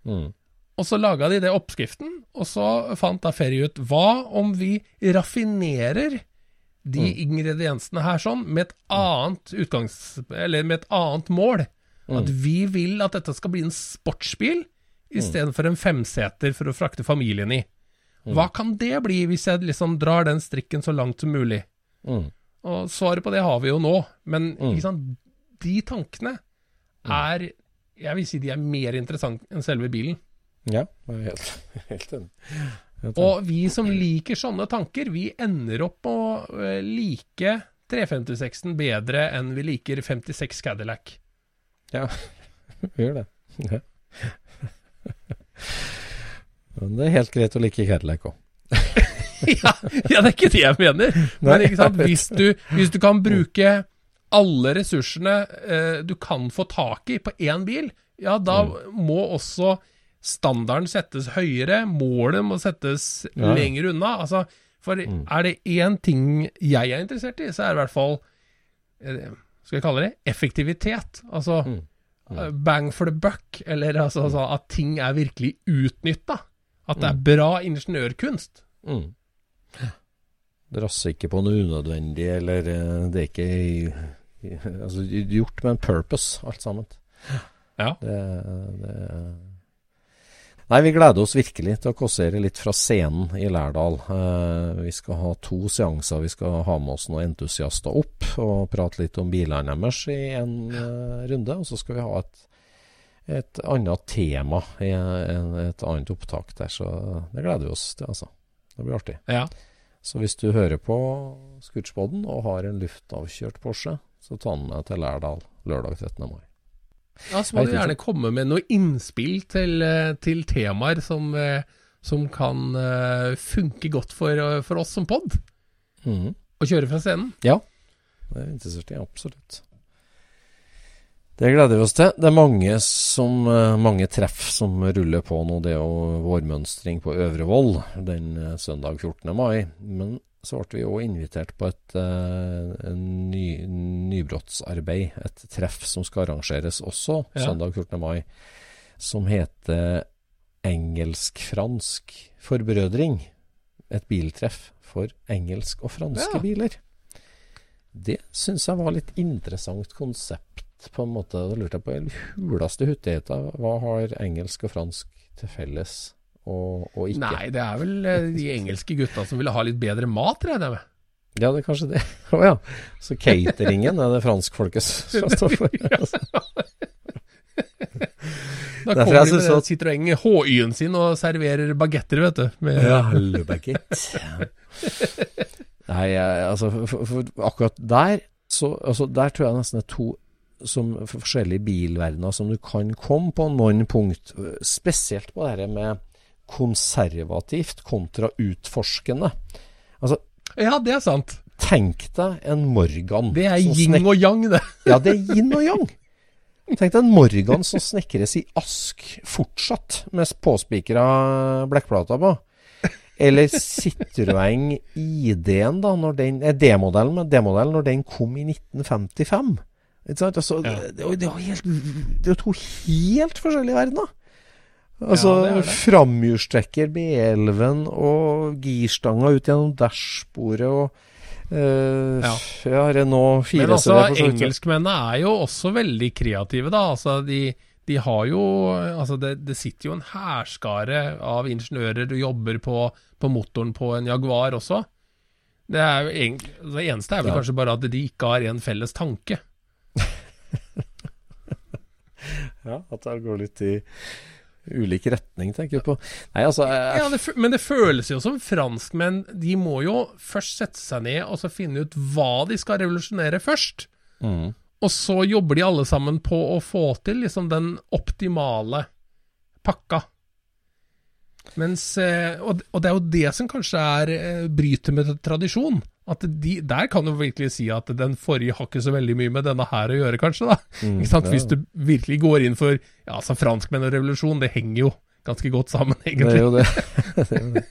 Mm. Og så laga de det oppskriften, og så fant da Ferry ut hva om vi raffinerer de mm. ingrediensene her sånn med et annet utgangs... Eller med et annet mål. At mm. vi vil at dette skal bli en sportsbil istedenfor mm. en femseter for å frakte familien i. Mm. Hva kan det bli, hvis jeg liksom drar den strikken så langt som mulig? Mm. Og svaret på det har vi jo nå, men mm. sant, de tankene er Jeg vil si de er mer interessante enn selve bilen. Ja, jeg er helt enig. Og vi som liker sånne tanker, vi ender opp å eh, like 356-en bedre enn vi liker 56 Cadillac. Ja, vi gjør det. Ja. Men det er helt greit å like Cadillac òg. ja, ja, det er ikke det jeg mener. Men hvis du, hvis, du, kan bruke alle ressursene eh, du kan få tak i på én bil, ja, da mm. må også standarden settes høyere. Målet må settes ja. lenger unna. Altså, for mm. er det én ting jeg er interessert i, så er det i hvert fall eh, Skal jeg kalle det effektivitet. Altså mm. Eh, bang for the buck, eller altså, altså at ting er virkelig utnytta. At det er mm. bra ingeniørkunst. Mm. drasser ikke på noe unødvendig, eller eh, det er ikke altså, gjort med en purpose, alt sammen. Ja. Det, det Nei, vi gleder oss virkelig til å kåsere litt fra scenen i Lærdal. Eh, vi skal ha to seanser. Vi skal ha med oss noen entusiaster opp og prate litt om bilene deres i en eh, runde. Og så skal vi ha et, et annet tema i en, et annet opptak der. Så det gleder vi oss til, altså. Det blir artig. Ja. Så hvis du hører på Scootspoden og har en luftavkjørt Porsche, så ta den med til Lærdal lørdag 13. mai. Ja, så må du gjerne komme med noe innspill til, eh, til temaer som, eh, som kan eh, funke godt for, for oss som pod. Å kjøre fra scenen. Ja, det er interessert i, absolutt. Det gleder vi oss til. Det er mange, som, mange treff som ruller på nå. Det er jo vårmønstring på Øvrevoll den søndag 14. mai. Men så ble vi òg invitert på et eh, en ny, nybrottsarbeid, et treff som skal arrangeres også Ja. søndag 14. mai, som heter Engelsk-fransk forbrødring. Et biltreff for engelsk og franske Ja. biler. Det syns jeg var litt interessant konsept, på en måte. Da lurte jeg på huleste huttigheita, hva har engelsk og fransk til felles, og, og ikke? Nei, det er vel eh, de engelske gutta som ville ha litt bedre mat, regner jeg med. Ja, det er kanskje det. Å ja. Så cateringen er det franskfolket som står for? Da kommer de med at- Citroën HY-en sin og serverer bagetter, vet du. Med, Ja, hallo, baguette. Nei, altså for, for akkurat der så altså, Der tror jeg nesten det er to som for forskjellige bilverdener som du kan komme på noen punkt. Spesielt på det her med konservativt kontra utforskende. Altså, Ja, det er sant. tenk deg en Morgan Det er yin og yang, det. Ja, det er yin og yang. Tenk deg en Morgan som snekres i ask fortsatt, med påspikra blekkplater på. Eller Citroën ID-en, da, når den er D-modellen med D-modellen når den kom i 1955. Ikke sant? Altså, Ja. det, det, er det, er jo helt, det er jo to helt forskjellige verdener. Altså, Ja, er framhjulstrekker, B11 og girstanga ut gjennom dashbordet og Uh, Ja. ja, Renault 4 Men altså, engelskmennene er jo også veldig kreative, da. Altså, de, de har jo Altså, det, det sitter jo en hærskare av ingeniører og jobber på, på motoren på en Jaguar også. Det, er jo egentlig, det eneste er vel Ja. kanskje bare at de ikke har en felles tanke. Ja, at det går litt i ulik retning, tenker du på. Nei, altså jeg, Ja, det, men det føles jo som franskmenn. De må jo først sette seg ned og så finne ut hva de skal revolusjonere først. mm, Og så jobber de alle sammen på å få til liksom den optimale pakka. Mens, eh, og, det er jo det som kanskje er eh, bryter med tradisjon. At de, Der kan du virkelig si at den forrige har ikke så veldig mye med denne her å gjøre, kanskje. da. Mm, ja. Hvis du virkelig går inn for ja, altså franskmenn og revolusjon, det henger jo ganske godt sammen, det er jo det. det, er jo det.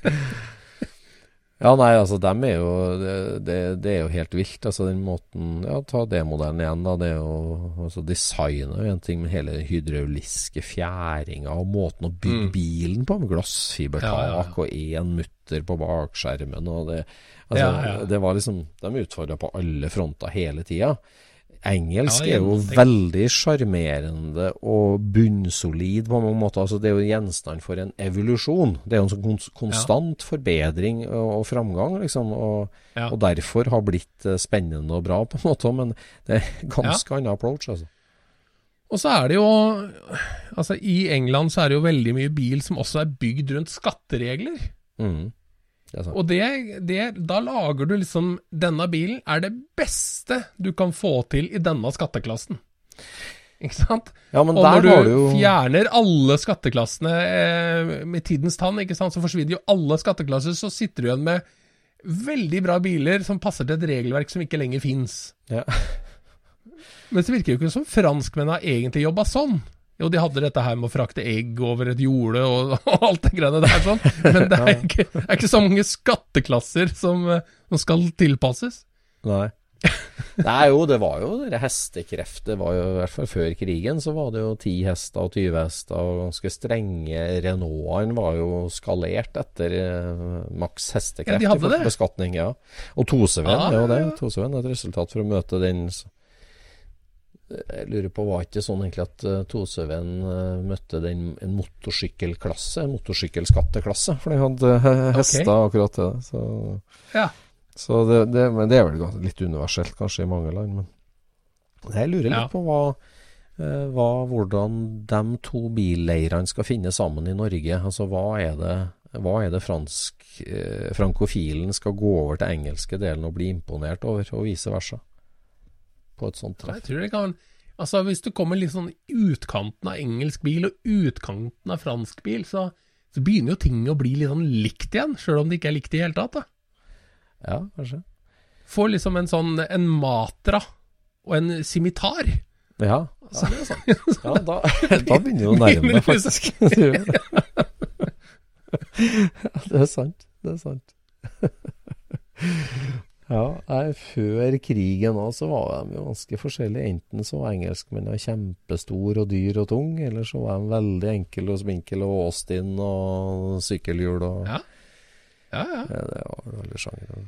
Ja, nei, altså, dem er jo det, det, det er jo helt vilt. Altså, den måten Ja, ta D-modellen igjen, da. Det er jo altså, Designet er jo en ting, men hele den hydrauliske fjæringa og måten å bygge Mm. bilen på, med glassfibertak Ja, ja, ja. og én mutter på bakskjermen og det Altså, det var liksom De utfordra på alle fronter hele tida. Engelsk Ja, er jo veldig sjarmerende og bunnsolid på mange måter. Altså, det er jo gjenstand for en evolusjon. Det er jo en sånn kons konstant forbedring og, og framgang, liksom. Og, Ja. og derfor har blitt eh, spennende og bra, på en måte. Men det er ganske annen approach, altså. Og så er det jo Altså, i England så er det jo veldig mye bil som også er bygd rundt skatteregler. Mm. Det. Og det, det Da lager du liksom Denne bilen er det beste du kan få til i denne skatteklassen. Ikke sant? Ja, Og når du, jo fjerner alle skatteklassene eh, med tidens tann, ikke sant, så forsvinner jo alle skatteklasser, så sitter du igjen med veldig bra biler som passer til et regelverk som ikke lenger fins. ja. Men så virker det jo ikke som franskmennene har egentlig jobba sånn. Jo, de hadde dette her med å frakte egg over et jorde og, og alt det greiene der sånn, men det er ikke, er ikke så mange skatteklasser som, eh, som skal tilpasses. Nei. Nei, jo, det var jo det hestekreftet. Var jo i hvert fall før krigen, så var det jo ti hester og 20 hester, og ganske strenge Renaultene var jo skalert etter eh, maks hestekreft Ja, de hadde det. beskatning. Ja. Og Toseven, Ah, er jo det. ja. Toseven er et resultat for å møte den Jeg lurer på, var ikke sånn egentlig at uh, Tosøven uh, møtte den en motorsykkelklasse, en motorsykkelskatteklasse, for de hadde uh, hester akkurat til det. Så Ja. så det, det, men det er vel litt universelt kanskje i mange land. Men jeg lurer litt Ja. på hva, eh, hva, hvordan de to billeirene skal finne sammen i Norge. Altså hva er det, hva er det fransk, frankofilen skal gå over til engelske delen og bli imponert over, og vice versa? På et sånt Jeg tror det kan Altså, hvis du kommer litt sånn utkanten av engelsk bil og utkanten av fransk bil, så, så begynner jo ting å bli litt sånn likt igjen, sjøl om det ikke er likt i hele tatt. da. Ja, kanskje. Får liksom en sånn en Matra og en simitar. Ja, Altså, det er sant. ja da, da begynner du å nærme deg, faktisk. Det. Ja, det er sant. Det er sant. Ja, nei, før krigen òg så var de jo ganske forskjellige. Enten så var engelskmennene kjempestor og dyr og tung, eller så var de veldig enkel og sminkel og Austin og sykkelhjul og Ja. Ja, ja. Det var veldig sjanger.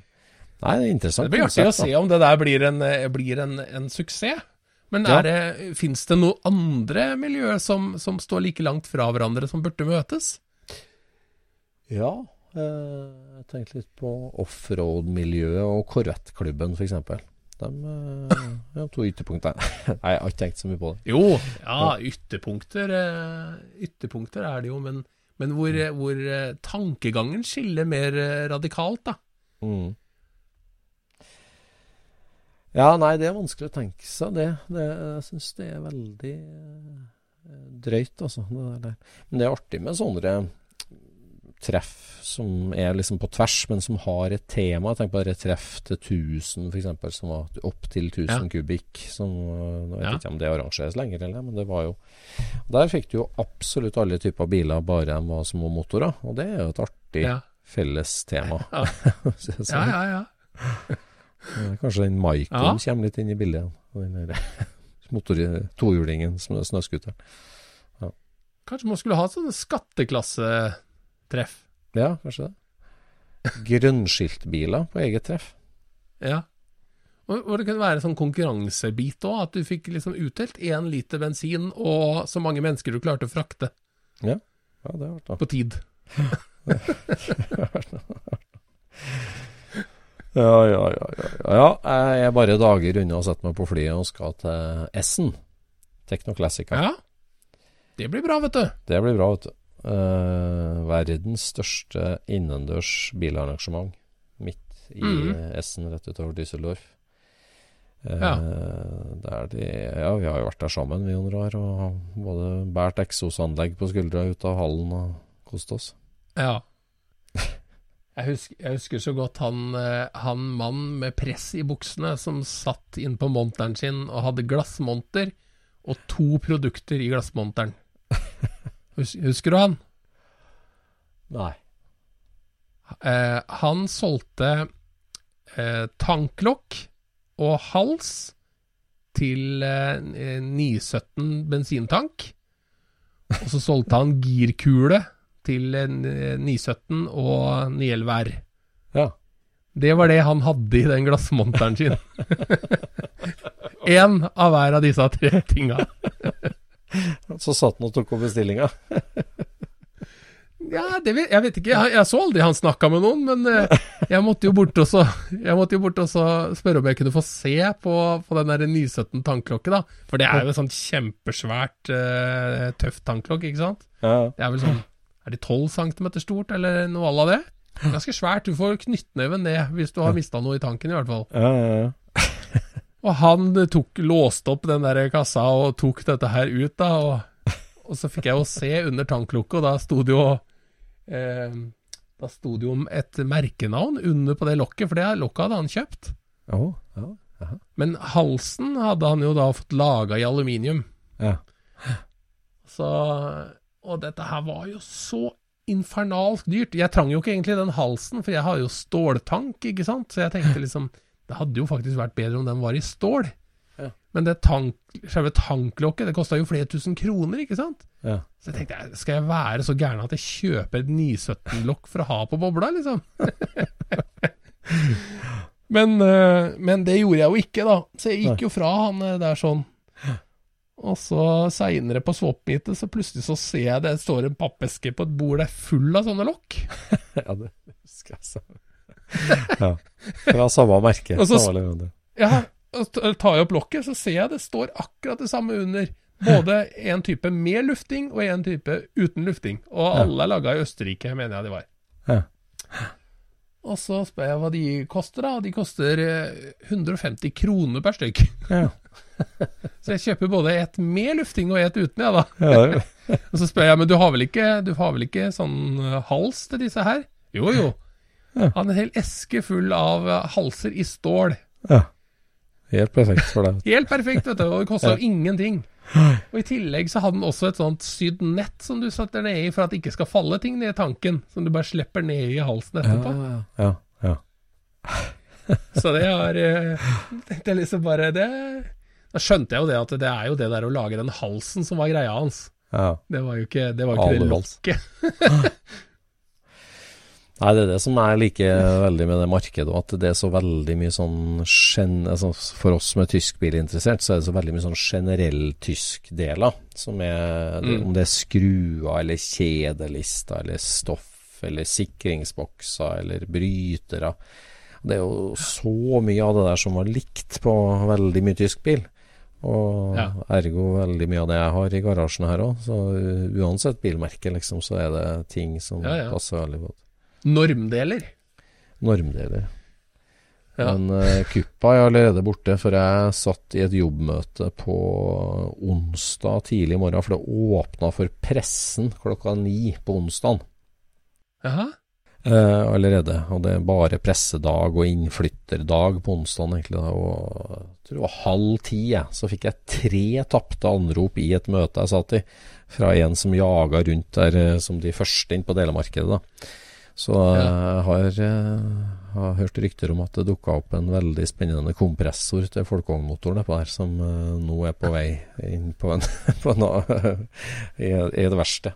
Nei, det er interessant. Det blir artig å se om det der blir en, eh, blir en, en suksess. Men Ja. fins det noen andre miljøer som, som står like langt fra hverandre, som burde møtes? Ja, jeg tenkte litt på offroad-miljøet og Korvettklubben f.eks. De eh, ja, to ytterpunktene. Nei, jeg har ikke tenkt så mye på det. Jo, ja, ytterpunkter, eh, ytterpunkter er det jo, men, men hvor, eh, hvor eh, tankegangen skiller mer eh, radikalt, da. Mm. Ja, nei, det er vanskelig å tenke seg det. det jeg syns det er veldig eh, drøyt, altså. Det der. Men det er artig med sånne treff som er liksom på tvers, men som har et tema. Tenk på treff til 1000 f.eks., som var opp til 1000 Ja. kubikk. Som, nå vet Ja. jeg ikke om det arrangeres lenger, eller, men det var jo Der fikk du jo absolutt alle typer biler, bare de var små motorer. Og det er jo et artig Ja, felles tema. Ja. Ja, ja. ja. Kanskje den Maikon kommer litt inn i bildet. Den motor, tohjulingen, er snøskuteren. Kanskje man skulle ha sånne skatteklassetreff. Ja, kanskje det. Grønnskiltbiler på eget treff. Ja. Og, og det kunne være en sånn konkurransebit òg, at du fikk liksom utdelt én liter bensin og så mange mennesker du klarte å frakte Ja, det har vært det. på tid. Ja, ja, ja, ja, ja. ja. Jeg er bare dager unna å sette meg på flyet og skal til Essen. Techno Classica. Ja. Det blir bra, vet du. Det blir bra, vet du. Eh, verdens største innendørs bilarrangement. Midt i mm. Essen, rett utover Düsseldorf. Eh, Ja. De, ja, vi har jo vært der sammen, vi noen år, og både båret eksosanlegg på skuldra ut av hallen og kost oss. Ja. Jeg husker, jeg husker så godt han, eh, han mann med press i buksene som satt inn på monteren sin og hadde glassmonter og to produkter i glassmonteren. Hus, husker du han? Nei. Eh, han solgte eh, tanklokk og hals til eh, 917 bensintank. Og så solgte han girkule til eh, 917 og 911 R. Ja. Det var det han hadde i den glassmonteren sin. Én av hver av disse tre tinga. Så satt han og tok opp bestillinga. Ja, det vet, jeg vet ikke. Jeg, jeg så aldri han snakka med noen, men eh, jeg måtte jo bort og spørre om jeg kunne få se på, på den der 917 tanklokket, da. For det er jo et sånt kjempesvært, uh, tøft tannklokke, ikke sant? Ja. Det er vel sånn Er det 12 cm stort, eller noe à la det? Ganske svært. Du får knyttneven ned hvis du har mista noe i tanken, i hvert fall. Ja, ja, ja. Og han tok, låste opp den der kassa og tok dette her ut, da. Og, og så fikk jeg jo se under tanklokket, og da sto det jo eh, Da sto det jo et merkenavn under på det lokket, for det lokket hadde han kjøpt. Å, ja. Men halsen hadde han jo da fått laga i aluminium. ja. Så Og dette her var jo så infernalsk dyrt. Jeg trang jo ikke egentlig den halsen, for jeg har jo ståltank, ikke sant. Så jeg tenkte liksom Det hadde jo faktisk vært bedre om den var i stål. Ja. Men det tank, selve tanklokket det kosta jo flere tusen kroner, ikke sant? Ja. Så jeg tenkte, skal jeg være så gæren at jeg kjøper et 917-lokk for å ha på bobla, liksom? men, eh, men det gjorde jeg jo ikke, da. Så jeg gikk jo fra han eh, der sånn. Og så seinere på swap-meetet, så plutselig så ser jeg det står en pappeske på et bord der full av sånne lokk. ja, det husker jeg så. Ja. Fra samme merke. Og så- samme. Ja, og tar jeg opp lokket, så ser jeg det står akkurat det samme under. Både en type med lufting og en type uten lufting. Og alle er laga i Østerrike, mener jeg de var. Ja. Og så spør jeg hva de koster, da. De koster eh, 150 kroner per stykk. Ja. Så jeg kjøper både et med lufting og et uten, jeg, da. Ja, Og så spør jeg, men du har vel ikke, du har vel ikke sånn eh, hals til disse her? Jo, jo. Ja. Han har en hel eske full av eh, halser i stål. ja. Helt perfekt for deg. Helt perfekt, vet du, og det kosta jo Ja. ingenting. Og I tillegg så hadde den også et sånt sydd nett som du setter ned i for at det ikke skal falle ting ned i tanken, som du bare slipper ned i halsen etterpå. Ja, ja, ja. Så det har tenkte jeg liksom bare det Da skjønte jeg jo det at det er jo det der å lage den halsen som var greia hans. ja. Det var jo ikke det, var jo ikke det lokket. Nei, det er det som jeg liker veldig med det markedet, at det er så veldig mye sånn altså For oss som er tyskbilinteressert, så er det så veldig mye sånn generell tysk-deler. Som er Mm. Om det er skruer eller kjedelister eller stoff eller sikringsbokser eller brytere. Det er jo så mye av det der som var likt på veldig mye tysk bil. Og Ja. ergo veldig mye av det jeg har i garasjen her òg. Så uansett bilmerke, liksom, så er det ting som Ja, ja. passer veldig godt. Normdeler. Normdeler. Ja. Men uh, kuppa er allerede borte, for jeg satt i et jobbmøte på onsdag tidlig morgen, for det åpna for pressen klokka ni på onsdag Jaha. Uh, allerede. Og det er bare pressedag og innflytterdag på onsdag, egentlig. Og jeg tror det var halv ti, jeg, så fikk jeg tre tapte anrop i et møte jeg satt i, fra en som jaga rundt der eh, som de første inn på delemarkedet. da. Så jeg har, eh, har hørt rykter om at det dukka opp en veldig spennende kompressor til folkevognmotoren der, som eh, nå er på vei inn på en, på en i, i verste.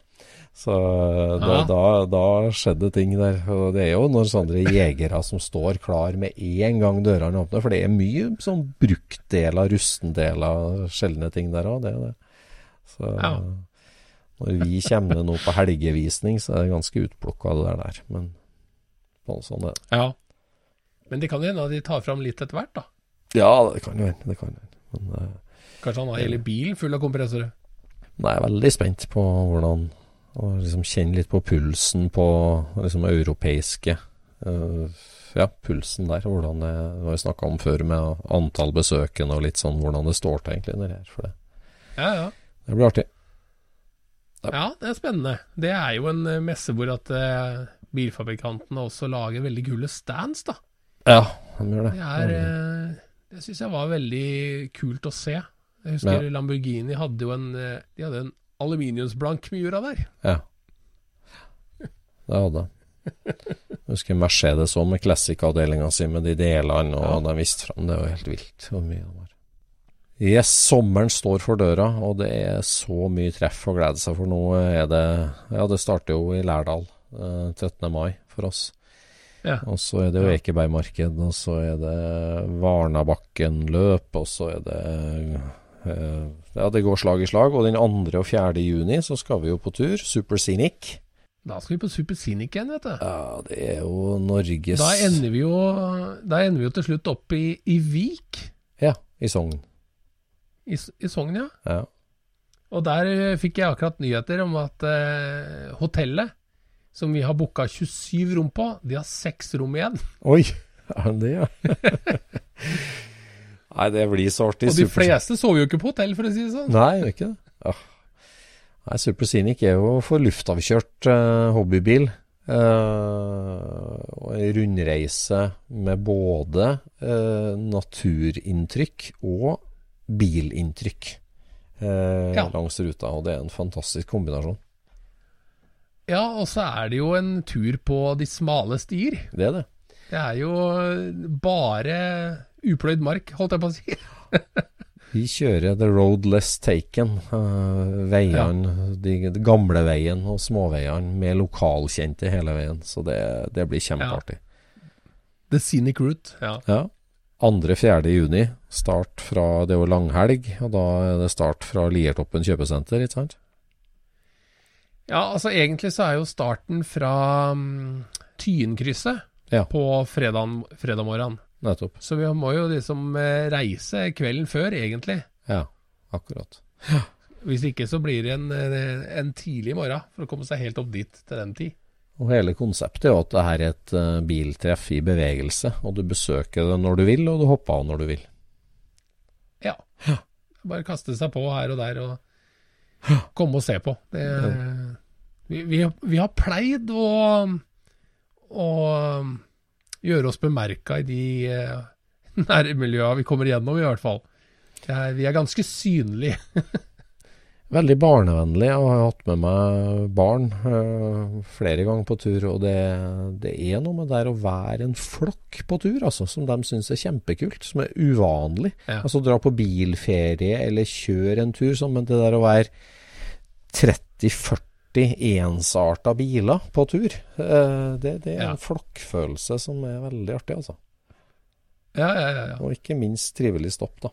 Så eh, da, Ja. da, da skjedde ting der. Og det er jo noen sånne jegere som står klar med en gang dørene åpner, for det er mye sånn bruktdeler, rustendeler, sjeldne ting der òg. Det er det. Så Ja. Når vi kommer nå på helgevisning, så er det ganske utplukka det der. der. Men sånn, er det. Ja. Men det kan jo hende de tar fram litt etter hvert, da. Ja, det kan jo hende. Det kan jo hende. Eh, Kanskje han har hele bilen full av kompressorer. Nei, jeg er veldig spent på hvordan Å liksom kjenne litt på pulsen på liksom europeiske uh, Ja, pulsen der. Hvordan det det har vi snakka om før med antall besøkende og litt sånn hvordan det står til egentlig her. For det, Ja, ja. det blir artig. Ja, det er spennende. Det er jo en eh, messe hvor at uh, bilfabrikantene også lager veldig kule stands, da. Ja, de gjør det. Det er eh, Det syns jeg var veldig kult å se. Jeg husker Ja. Lamborghini hadde jo en De hadde en aluminiumsblank Miura der. Ja. Det hadde jeg. Jeg husker Mercedes òg, med Classic-avdelinga si med de delene, og Ja. de viste fram. Det var helt vilt hvor mye det var. Yes, sommeren står for døra, og det er så mye treff å glede seg for. Nå er det Ja, det starter jo i Lærdal eh, 13. mai for oss. Ja. Og så er det jo Ekebergmarked, og så er det Varnabakken løp, og så er det eh, Ja, det går slag i slag. Og den 2. og 4. juni så skal vi jo på tur. Super Scenic. Da skal vi på Super Scenic igjen, vet du. Ja, det er jo Norges Da ender vi jo ender vi jo til slutt opp i, i Vik. Ja, i Sogn. I, i Sogn, ja. Ja. Og der eh, fikk jeg akkurat nyheter om at eh, hotellet som vi har booka 27 rom på, de har seks rom igjen. Oi! Er det ja? Nei, det blir så artig. Og de fleste sover jo ikke på hotell, for å si det sånn. Nei, er ikke det. Ja. Nei, Super Scenic er jo for luftavkjørt eh, hobbybil. Eh, og en rundreise med både eh, naturinntrykk og bilinntrykk eh, Ja. langs ruta. Og det er en fantastisk kombinasjon. Ja, og så er det jo en tur på de smale stier. Det er det. Det er jo bare upløyd mark, holdt jeg på å si. Vi kjører the road less taken. Uh, veiene, de, de gamle veien og småveiene med lokalkjente hele veien. Så det, det blir kjempeartig. The scenic route. Ja. ja. 2.-4. juni, start fra Det er jo langhelg, og da er det start fra Liertoppen kjøpesenter, ikke sant? Ja, altså egentlig så er jo starten fra um, Tyenkrysset ja. på fredag, fredag morgen. Nettopp. Så vi må jo liksom eh, reise kvelden før, egentlig. Ja, akkurat. Hvis ikke så blir det en, eh, en tidlig morgen for å komme seg helt opp dit til den tid. Og hele konseptet er jo at det her er et uh, biltreff i bevegelse, og du besøker det når du vil, og du hopper av når du vil. Ja. Bare kaste seg på her og der og komme og se på. Det, vi, vi, vi, har pleid å, å gjøre oss bemerka i de uh, nærmiljøa vi kommer gjennom, i hvert fall. Er, vi er ganske synlige. Veldig barnevennlig. Jeg har hatt med meg barn uh, flere ganger på tur. Og det, det, er noe med det å være en flokk på tur, altså, som de syns er kjempekult. Som er uvanlig. Ja. Altså dra på bilferie eller kjøre en tur sånn, men det der å være 30-40 ensarta biler på tur, uh, det, det, er Ja. en flokkfølelse som er veldig artig, altså. Ja, ja, ja. ja. Og ikke minst trivelig stopp, da.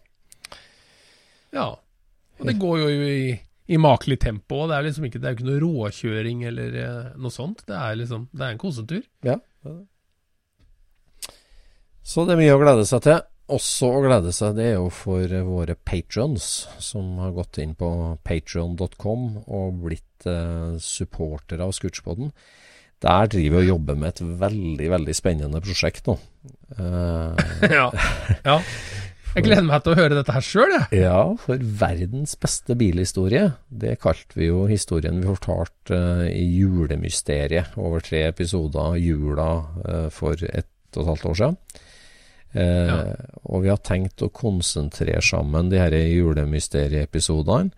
ja. Og det går jo i, i makelig tempo. Det er liksom ikke, det er ikke noe råkjøring eller eh, noe sånt. Det er liksom, det er en kosetur. Ja. Så det er mye å glede seg til. Også å glede seg, det er jo for våre patrons som har gått inn på patron.com og blitt eh, supportere av Scootspoden. Der driver vi og jobber med et veldig, veldig spennende prosjekt nå. Eh, ja. ja. Jeg gleder meg til å høre dette her sjøl, jeg. ja, for verdens beste bilhistorie. Det kalte vi jo historien vi fortalte eh, i Julemysteriet over tre episoder jula eh, for ett og et halvt år siden. Eh, Ja. Og vi har tenkt å konsentrere sammen de her julemysterieepisodene.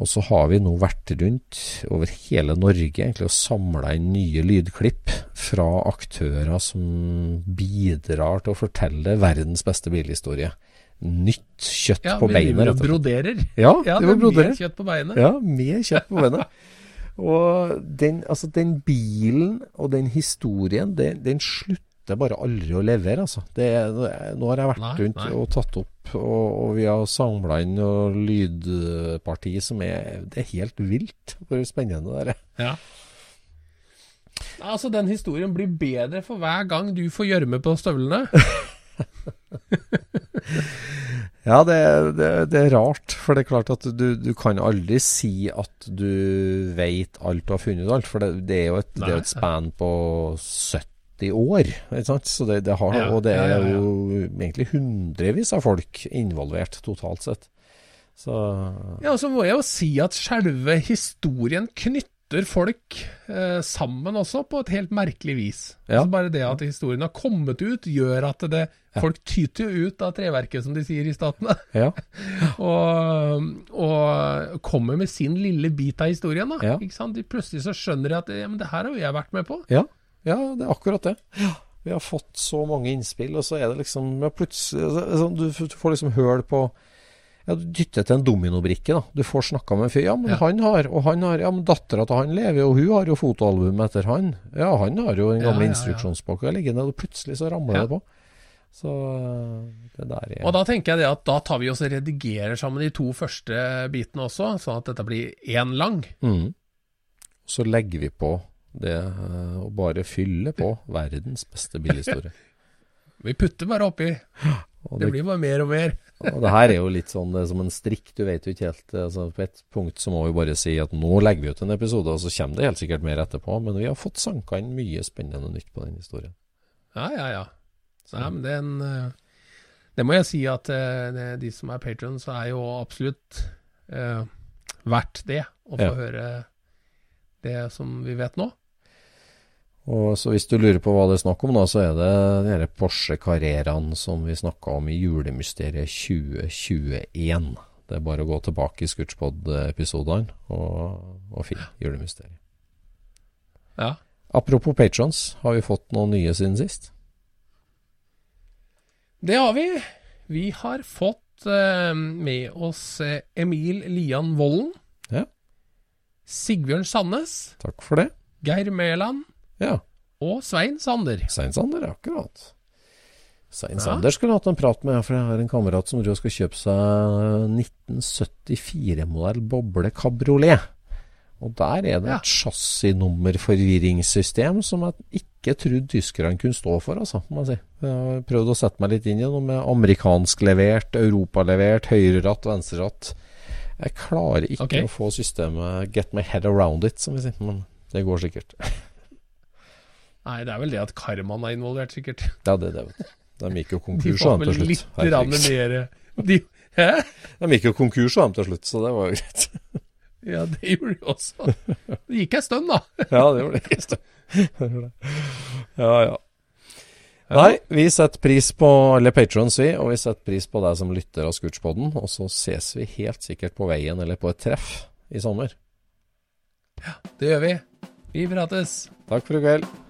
Og så har vi nå vært rundt over hele Norge egentlig og samla inn nye lydklipp fra aktører som bidrar til å fortelle verdens beste bilhistorie. Nytt kjøtt Ja, på vi beinet. vi og og broderer. Ja, Ja, det det var er brodere. kjøtt på beinet. Ja, med kjøtt på beinet. og den, altså, den bilen og den historien, den, den slutter bare aldri å levere, altså. Det, nå har jeg vært Nei, rundt nei. og tatt opp, og, og vi har samla inn noe lydparti som er Det er helt vilt hvor spennende det er. Ja. Altså, den historien blir bedre for hver gang du får gjørme på støvlene. Ja, det, det, det er rart. For det er klart at du, du kan aldri si at du veit alt og har funnet ut alt. For det, det er jo et, det er et span på 70 år. Ikke sant? Så det, det har, Ja, og det er ja, ja. jo egentlig hundrevis av folk involvert totalt sett. Så Ja, så må jeg jo si at selve historien knytter folk eh, sammen også, på et helt merkelig vis. Ja. Altså bare det at historien har kommet ut, gjør at det, folk tyter jo ut av treverket, som de sier i Statene. ja. og, og kommer med sin lille bit av historien. da, Ja. ikke sant? De Plutselig så skjønner de at ja, men det her har jo jeg vært med på. Ja, ja, det er akkurat det. Vi har fått så mange innspill, og så er det liksom ja, plutselig altså, Du får liksom høl på ja, Du dytter til en dominobrikke. da Du får snakka med en fyr. Ja, men Ja. han har Og han har Ja, men dattera til han lever, og hun har jo fotoalbum etter han. Ja, han har jo den gamle ja, instruksjonsboka liggende, og plutselig så ramler det på. Så det der er Og da tenker jeg det at da tar vi oss og redigerer sammen de to første bitene også, sånn at dette blir én lang. mm. Så legger vi på det Og å bare fylle på verdens beste billighistorie. Vi putter bare oppi. Det blir bare mer og mer. Og det her er jo litt sånn det er som en strikk, du vet jo ikke helt altså På et punkt så må vi bare si at nå legger vi ut en episode, og så kommer det helt sikkert mer etterpå. Men vi har fått sanka inn mye spennende nytt på den historien. Ja, ja, ja. Nei, men den en, Det må jeg si at eh, det- de som er patrons, er jo absolutt eh, verdt det. Å få Ja. høre det som vi vet nå. Og så Hvis du lurer på hva det er snakk om, da, så er det de Porsche Carreraen som vi snakka om i Julemysteriet 2021. Det er bare å gå tilbake i Scootspod-episodene og, og finne Julemysteriet. Ja. Apropos patrons, har vi fått noen nye siden sist? Det har vi. Vi har fått eh, med oss eh, Emil Lian Vollen. Ja. Sigbjørn Sandnes. Takk for det. Geir Mæland. Ja. Og Svein Sander. Svein Sander, akkurat. Svein Sander skulle hatt en prat med, for jeg har en kamerat som tror jeg skal kjøpe seg 1974-modell boble kabriolet. Og der er det Ja. et chassisnummerforvirringssystem som jeg ikke trodde tyskerne kunne stå for, altså, må jeg si. Jeg har prøvd å sette meg litt inn i noe med amerikansklevert, europalevert, høyreratt, venstreratt. Jeg klarer ikke okay. å få systemet get my head around it, som vi sier. Men det går sikkert. Nei, det er vel det at Karman er involvert, sikkert. Ja, det er det. De gikk jo konkurs av til slutt. De får vel litt mer de, Hæ? De gikk jo konkurs da, til slutt, så det var jo greit. Ja, det gjorde de også. Det gikk ei stund, da. Ja, det gjorde det. Just. Ja, ja. Nei, vi setter pris på alle patrons, vi, og vi setter pris på deg som lytter av Scootspoden. Og så ses vi helt sikkert på veien eller på et treff i sommer. Ja, Det gjør vi. Vi prates. Takk for i kveld.